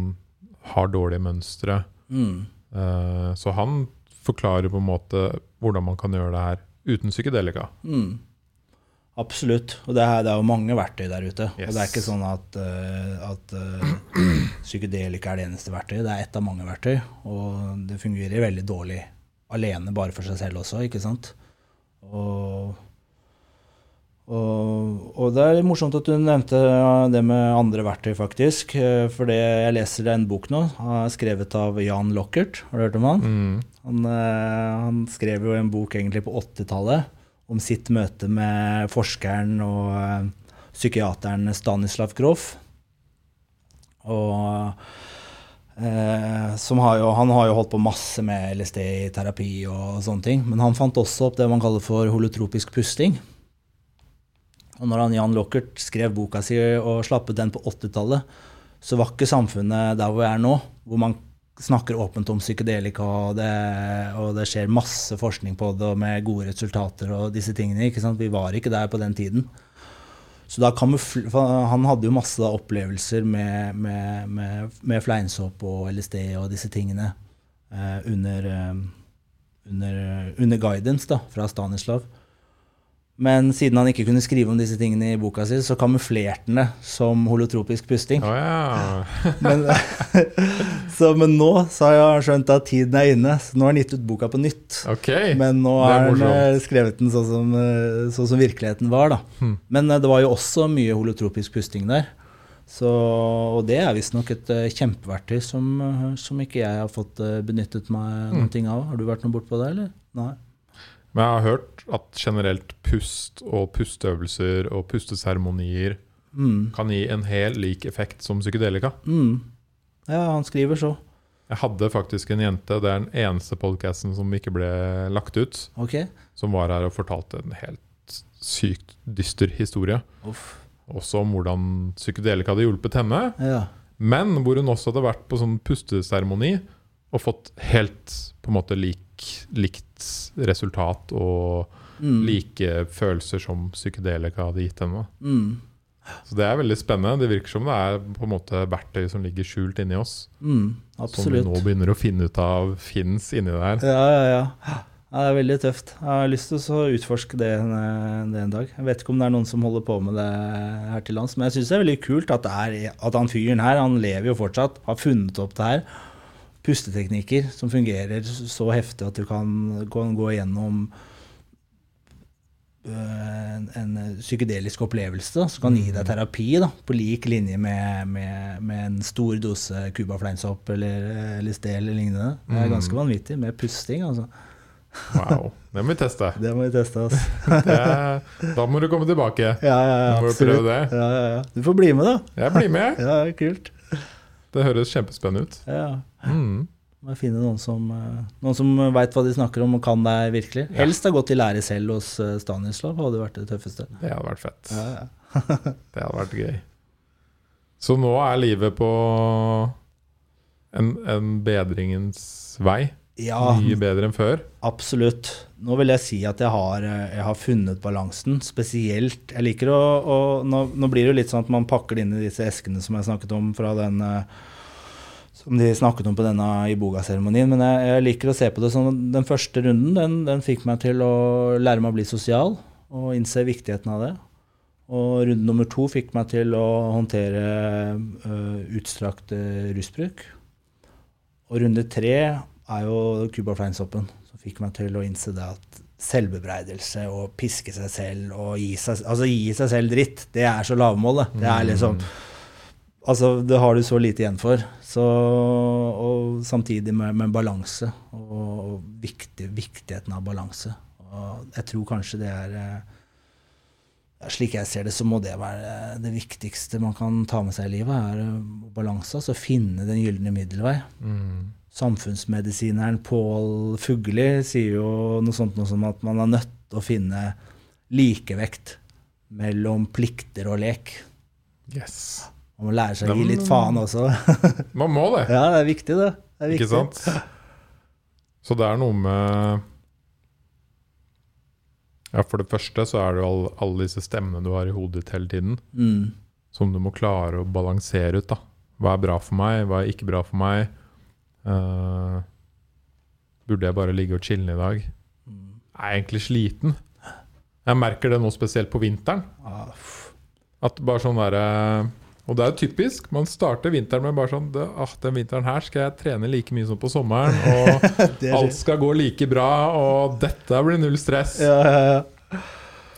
har dårlige mønstre. Mm. Eh, så han forklarer på en måte hvordan man kan gjøre det her uten psykedelika. Mm. Absolutt. Og det er, det er jo mange verktøy der ute. Og det er ikke sånn at, eh, at eh, psykedelika er det eneste verktøyet. Det er ett av mange verktøy. Og det fungerer veldig dårlig alene, bare for seg selv også, ikke sant? Og, og, og det er morsomt at du nevnte det med andre verktøy, faktisk. Eh, For det, jeg leser en bok nå, eh, skrevet av Jan Lockert. Har du hørt om han? Mm. Han, eh, han skrev jo en bok egentlig på 80-tallet om sitt møte med forskeren og eh, psykiateren Stanislav Grof. Og eh, som har jo, Han har jo holdt på masse med LSD i terapi og sånne ting. Men han fant også opp det man kaller for holotropisk pusting. Og når han Jan Lockert skrev boka si og slapp ut den på 80-tallet, så var ikke samfunnet der hvor vi er nå, hvor man snakker åpent om psykedelika, og det, og det skjer masse forskning på det og med gode resultater og disse tingene. ikke sant? Vi var ikke der på den tiden. Så da Han hadde jo masse da opplevelser med, med, med, med fleinsåpe og LSD og disse tingene eh, under, eh, under, under guidance da, fra Stanislav. Men siden han ikke kunne skrive om disse tingene i boka si, så kamuflerte han det som holotropisk pusting. Oh, ja. [laughs] Men, [laughs] så, men nå så har jeg skjønt at tiden er inne, så nå har han gitt ut boka på nytt. Ok. Men nå har han eh, skrevet den sånn som, eh, sånn som virkeligheten var. da. Hmm. Men eh, det var jo også mye holotropisk pusting der. Så, og det er visstnok et kjempeverktøy som, som ikke jeg har fått benyttet meg Hmm. noen ting av. Har du vært noe bortpå det, eller? Nei. Men jeg har hørt at generelt pust og pusteøvelser og pusteseremonier Mm. kan gi en helt lik effekt som psykedelika. Mm. Ja, han skriver så. Jeg hadde faktisk en jente, det er den eneste podcasten som ikke ble lagt ut, okay. som var her og fortalte en helt sykt dyster historie. Uff. Også om hvordan psykedelika hadde hjulpet henne, Ja. men hvor hun også hadde vært på sånn pusteseremoni og fått helt på en måte lik, likt resultat og Mm. like følelser som psykedelika hadde gitt henne. Mm. Så det er veldig spennende. Det virker som det er på en måte verktøy som ligger skjult inni oss. Mm. Som vi nå begynner å finne ut av fins inni der. Ja, ja, ja. ja. Det er veldig tøft. Jeg har lyst til å utforske det, en- det en dag. Jeg vet ikke om det er noen som holder på med det her til lands, men jeg syns det er veldig kult at, det er, at han fyren her, han lever jo fortsatt, har funnet opp det her. Pusteteknikker som fungerer så heftig at du kan, kan gå gjennom øh, en, en psykedelisk opplevelse da, som kan gi deg terapi da, på lik linje med, med, med en stor dose cubafleinsopp eller LSD eller lignende. Det er ganske vanvittig med pusting. altså. Wow. Det må vi teste. [laughs] Det må vi teste. altså. [laughs] Det, da må du komme tilbake. Ja, ja, ja, Må du prøve det? Ja, ja, ja. Du får bli med, da. Jeg blir med. [laughs] Ja, kult. Det høres kjempespennende ut. Ja. Mm. Må finne noen som, eh, noen som veit hva de snakker om og kan deg virkelig. Helst ha gått i lære selv hos eh, Stanislav, hadde vært det tøffeste. Det hadde vært fett. Ja, ja. [laughs] Det hadde vært gøy. Så nå er livet på en, en bedringens vei. Ja, Mye bedre enn før. absolutt. Nå vil jeg si at jeg har, eh, jeg har funnet balansen. Spesielt Jeg liker å, å nå, nå blir det jo litt sånn at man pakker det inn i disse eskene som jeg snakket om fra den eh, som de snakket om på denne Iboga-seremonien. Men jeg, jeg liker å se på det sånn Den første runden den, den fikk meg til å lære meg å bli sosial og innse viktigheten av det. Og runde nummer to fikk meg til å håndtere øh, utstrakt øh, rusbruk. Og runde tre er jo Cuba Fleinsoppen, som fikk meg til å innse det at selvbebreidelse og piske seg selv og gi seg, altså gi seg selv dritt, det er så lavmålet. Det er liksom Altså, det har du så lite igjen for. Så, og samtidig med, med balanse, og, og viktig, viktigheten av balanse. Og jeg tror kanskje det er eh, Slik jeg ser det, så må det være det viktigste man kan ta med seg i livet. er eh, balanse, altså finne den gylne middelvei. Mm. Samfunnsmedisineren Pål Fugli sier jo noe sånt noe som at man er nødt til å finne likevekt mellom plikter og lek. Yes. Man må lære seg å gi litt faen også. [laughs] Man må det, Ja, det er viktig, det. det er ikke sant? Så det er noe med Ja, for det første så er det jo alle, alle disse stemmene du har i hodet ditt hele tiden, Mm. som du må klare å balansere ut. da. Hva er bra for meg, hva er ikke bra for meg? Uh, burde jeg bare ligge og chille i dag? Mm. Jeg er egentlig sliten. Jeg merker det nå spesielt på vinteren. Ah. At bare sånn derre Og det er jo typisk. Man starter vinteren med bare sånn ah, Den vinteren her skal jeg trene like mye som på sommeren. [laughs] Og alt skal gå like bra, og dette blir null stress. ja, ja, ja.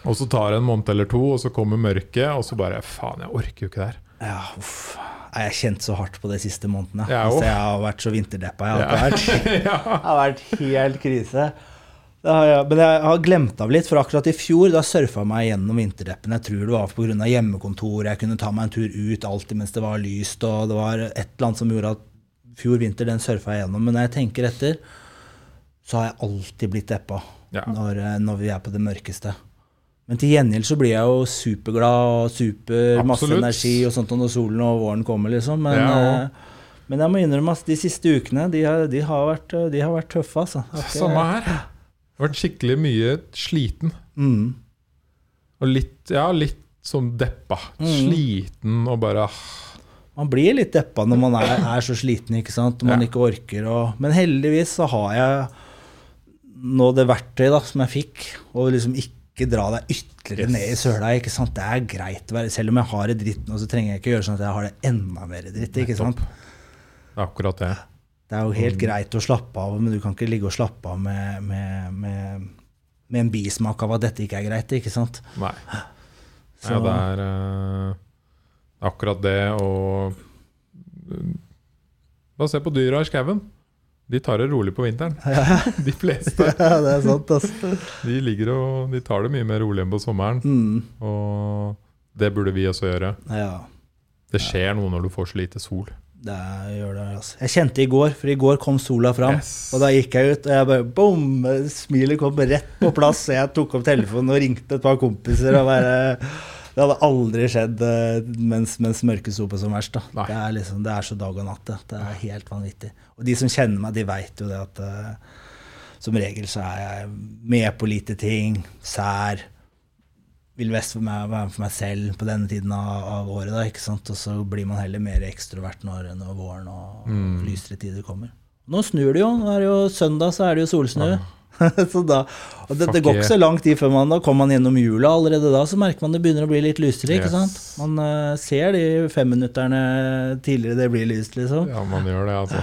Og så tar det en måned eller to, og så kommer mørket, og så bare Faen, jeg orker jo ikke det her. ja uff. Jeg har kjent så hardt på de siste månedene. Ja, altså, jeg har vært så vinterdeppa. Jeg har, Ja. vært, [laughs] jeg har vært helt krise. Jeg, men jeg har glemt av litt, for akkurat i fjor da surfa jeg meg gjennom vinterdeppen. Jeg tror det var pga. hjemmekontor, jeg kunne ta meg en tur ut alltid mens det var lyst, og det var et eller annet som gjorde at fjor vinter, den surfa jeg gjennom. Men når jeg tenker etter, så har jeg alltid blitt deppa Ja. når, eh, når vi er på det mørkeste. Men til gjengjeld så blir jeg jo superglad og super masse Absolutt. energi og sånt når solen og våren kommer, liksom. Men, Ja, eh, men jeg må innrømme at de siste ukene, de har, de har, vært, eh, de har vært tøffe, altså. Samme her. Jeg har vært skikkelig mye sliten. Mm. Og litt, ja, litt sånn deppa. Mm. Sliten og bare ah, Man blir litt deppa når man er, er så sliten, ikke sant. Og man Ja. ikke orker å Men heldigvis så har jeg nå det verktøyet da, som jeg fikk, og liksom ikke dra deg ytterligere Yes. ned i søla. ikke sant? Det er greit å være Selv om jeg har det dritt nå, så trenger jeg ikke gjøre sånn at jeg har det enda mer dritt. ikke sant? Det er akkurat det. Det er jo helt Mm. greit å slappe av, men du kan ikke ligge og slappe av med, med, med, med en bismak av at dette ikke er greit. ikke sant? Nei. Ja, det er uh, akkurat det og uh, Bare se på dyra i skauen. De tar det rolig på vinteren. [laughs] De fleste. ja, det er sant, altså. De ligger og de tar det mye mer rolig enn på sommeren. Mm, Og det burde vi også gjøre. ja. Det skjer noe når du får så lite sol. Det gjør det, altså. Jeg kjente i går, for i går kom sola fram. Yes. Og da gikk jeg ut, og jeg bare bom! Smilet kom rett på plass. Så jeg tok opp telefonen og ringte et par kompiser. og bare... Det hadde aldri skjedd eh, mens, mens mørket sto på som verst. Det er, liksom, det er så dag og natt. Det, det er helt vanvittig. Og de som kjenner meg, de veit jo det at uh, som regel så er jeg med på lite ting. Sær. Vil mest for meg, være for meg selv på denne tiden av, av året. da, ikke sant? Og så blir man heller mer ekstrovert når, når våren og Mm. lysere tider kommer. Nå snur det jo. Nå er det jo søndag, så er det jo solsnø. [laughs] så da, og det, det går ikke så lang tid før man da kommer man gjennom jula. Allerede da så merker man det begynner å bli litt lysere. ikke sant? Man uh, ser de femminutterne tidligere det blir lyst, liksom. Ja, man gjør det, altså.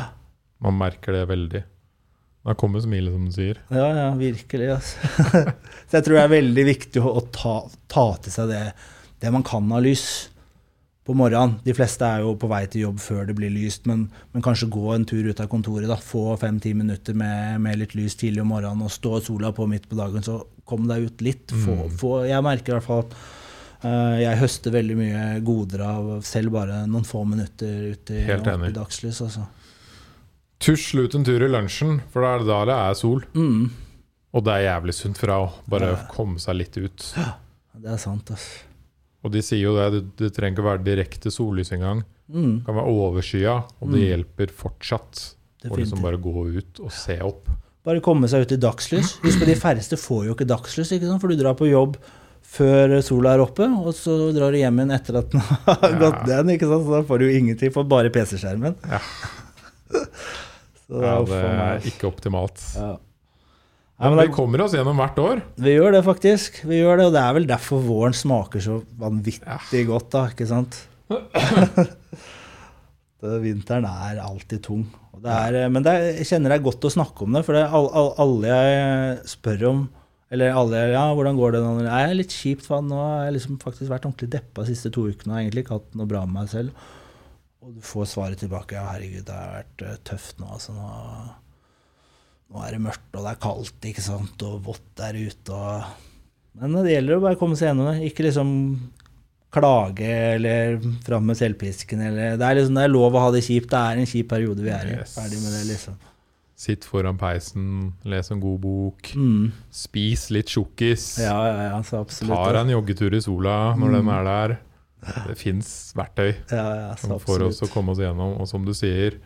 Man merker det veldig. Da kommer smilet, som du sier. Ja, ja, virkelig. Altså. [laughs] så jeg tror det er veldig viktig å, å ta, ta til seg det, det man kan av lys på morgenen. De fleste er jo på vei til jobb før det blir lyst, men, men kanskje gå en tur ut av kontoret. da, Få fem-ti minutter med, med litt lys tidlig om morgenen og stå sola på midt på dagen, så kom deg ut litt. Få, Mm. få, jeg merker i hvert fall at uh, jeg høster veldig mye goder av selv bare noen få minutter ute i, i dagslys. altså. Tusl ut en tur i lunsjen, for da er det da det er sol. Mm, Og det er jævlig sunt for deg å bare Ja. komme seg litt ut. det er sant, ass. Og de sier jo det, det, det trenger ikke være direkte sollys engang. Mm. Det kan være overskya, og det Mm. hjelper fortsatt å liksom bare gå ut og se opp. Bare komme seg ut i dagslys. Husk at de færreste får jo ikke dagslys, ikke sant? for du drar på jobb før sola er oppe, og så drar du hjem igjen etter at den [laughs] har Ja. gått ned. ikke sant? Så da får du jo ingenting, får bare PC-skjermen. Ja. [laughs] Så det Ja, det er ikke optimalt. Ja. Men Nei, men vi kommer oss gjennom hvert år. vi gjør det, faktisk. Vi gjør det, Og det er vel derfor våren smaker så vanvittig godt, da. ikke sant? [coughs] det, vinteren er alltid tung. Og det er, men det er, jeg kjenner det er godt å snakke om det, for det er all, all, alle jeg spør om eller alle ja, 'Hvordan går det?' nå? Jeg er litt kjipt, for nå har jeg liksom faktisk vært ordentlig deppa de siste to ukene. og egentlig ikke hatt noe bra med meg selv. Og du får svaret tilbake 'Ja, herregud, det har vært eh, tøft nå', altså. Nå, nå er det mørkt, og det er kaldt, ikke sant, og vått der ute, og Men det gjelder å bare komme seg gjennom det. Ikke liksom klage eller fram med selvpisken eller Det er liksom det er lov å ha det kjipt. Det er en kjip periode vi er i. Yes. Ferdig med det, liksom. Sitt foran peisen, les en god bok. Mm. Spis litt tjukkis. Ja, ja, ja, absolutt. Ta deg en joggetur i sola når Mm. den er der. Det fins verktøy Ja, ja, får oss å komme oss gjennom. Og som du sier,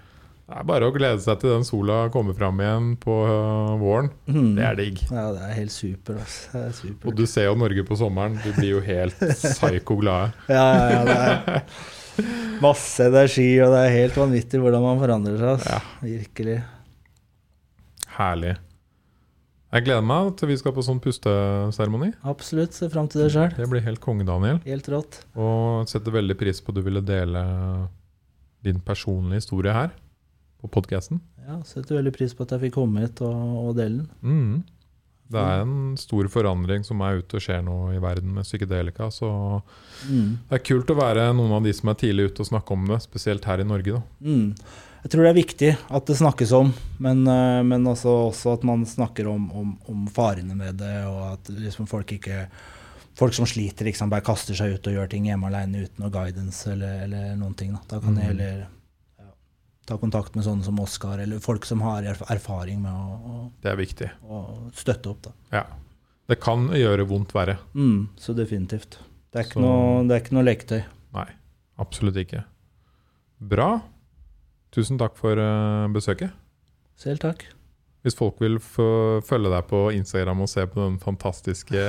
det er bare å glede seg til den sola kommer fram igjen på øh, våren. Mm. Det er digg. Ja, det er helt super. Det er super. Og du ser jo Norge på sommeren. Du blir jo helt [laughs] psyko glade. Ja, ja, ja, det er masse energi, og det er helt vanvittig hvordan man forandrer seg. Altså. Ja. Virkelig. Herlig. Jeg gleder meg til vi skal på sånn pusteseremoni. Absolutt. Se fram til det sjøl. Det blir helt konge, Daniel. Helt rått. Og setter veldig pris på at du ville dele din personlige historie her på podkasten. Ja, Setter veldig pris på at jeg fikk komme hit og, og dele den. Mm. Det er en stor forandring som er ute og skjer nå i verden med psykedelika. Så Mm. det er kult å være noen av de som er tidlig ute og snakke om det, spesielt her i Norge. da. Mm. Jeg tror det er viktig at det snakkes om, men, eh, men også, også at man snakker om, om, om farene med det, og at liksom folk ikke Folk som sliter, liksom bare kaster seg ut og gjør ting hjemme alene uten noe guidance eller, eller noen ting. Da, da kan de Mm. heller ja, ta kontakt med sånne som Oskar, eller folk som har erfaring med å, å, Det er viktig. å støtte opp. Da. Ja. Det kan gjøre vondt verre. Mm, så definitivt. Det er Så- noe, det er ikke noe leketøy. Nei, absolutt ikke. Bra. Tusen takk for eh, besøket. Selv takk. Hvis folk vil følge deg på Instagram og se på den fantastiske [laughs]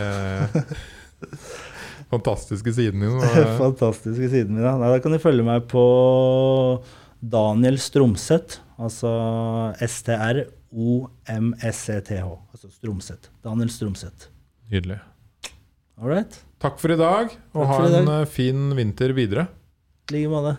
Fantastiske siden din. [laughs] Fantastiske siden min. Da. Nei, da kan du følge meg på Daniel Stromseth. Altså S-T-R-O-M-S-E-T-H. Altså Stromseth. Daniel Stromseth. Nydelig. All right? Takk for i dag, og ha en dag. eh, fin vinter videre. I like måte.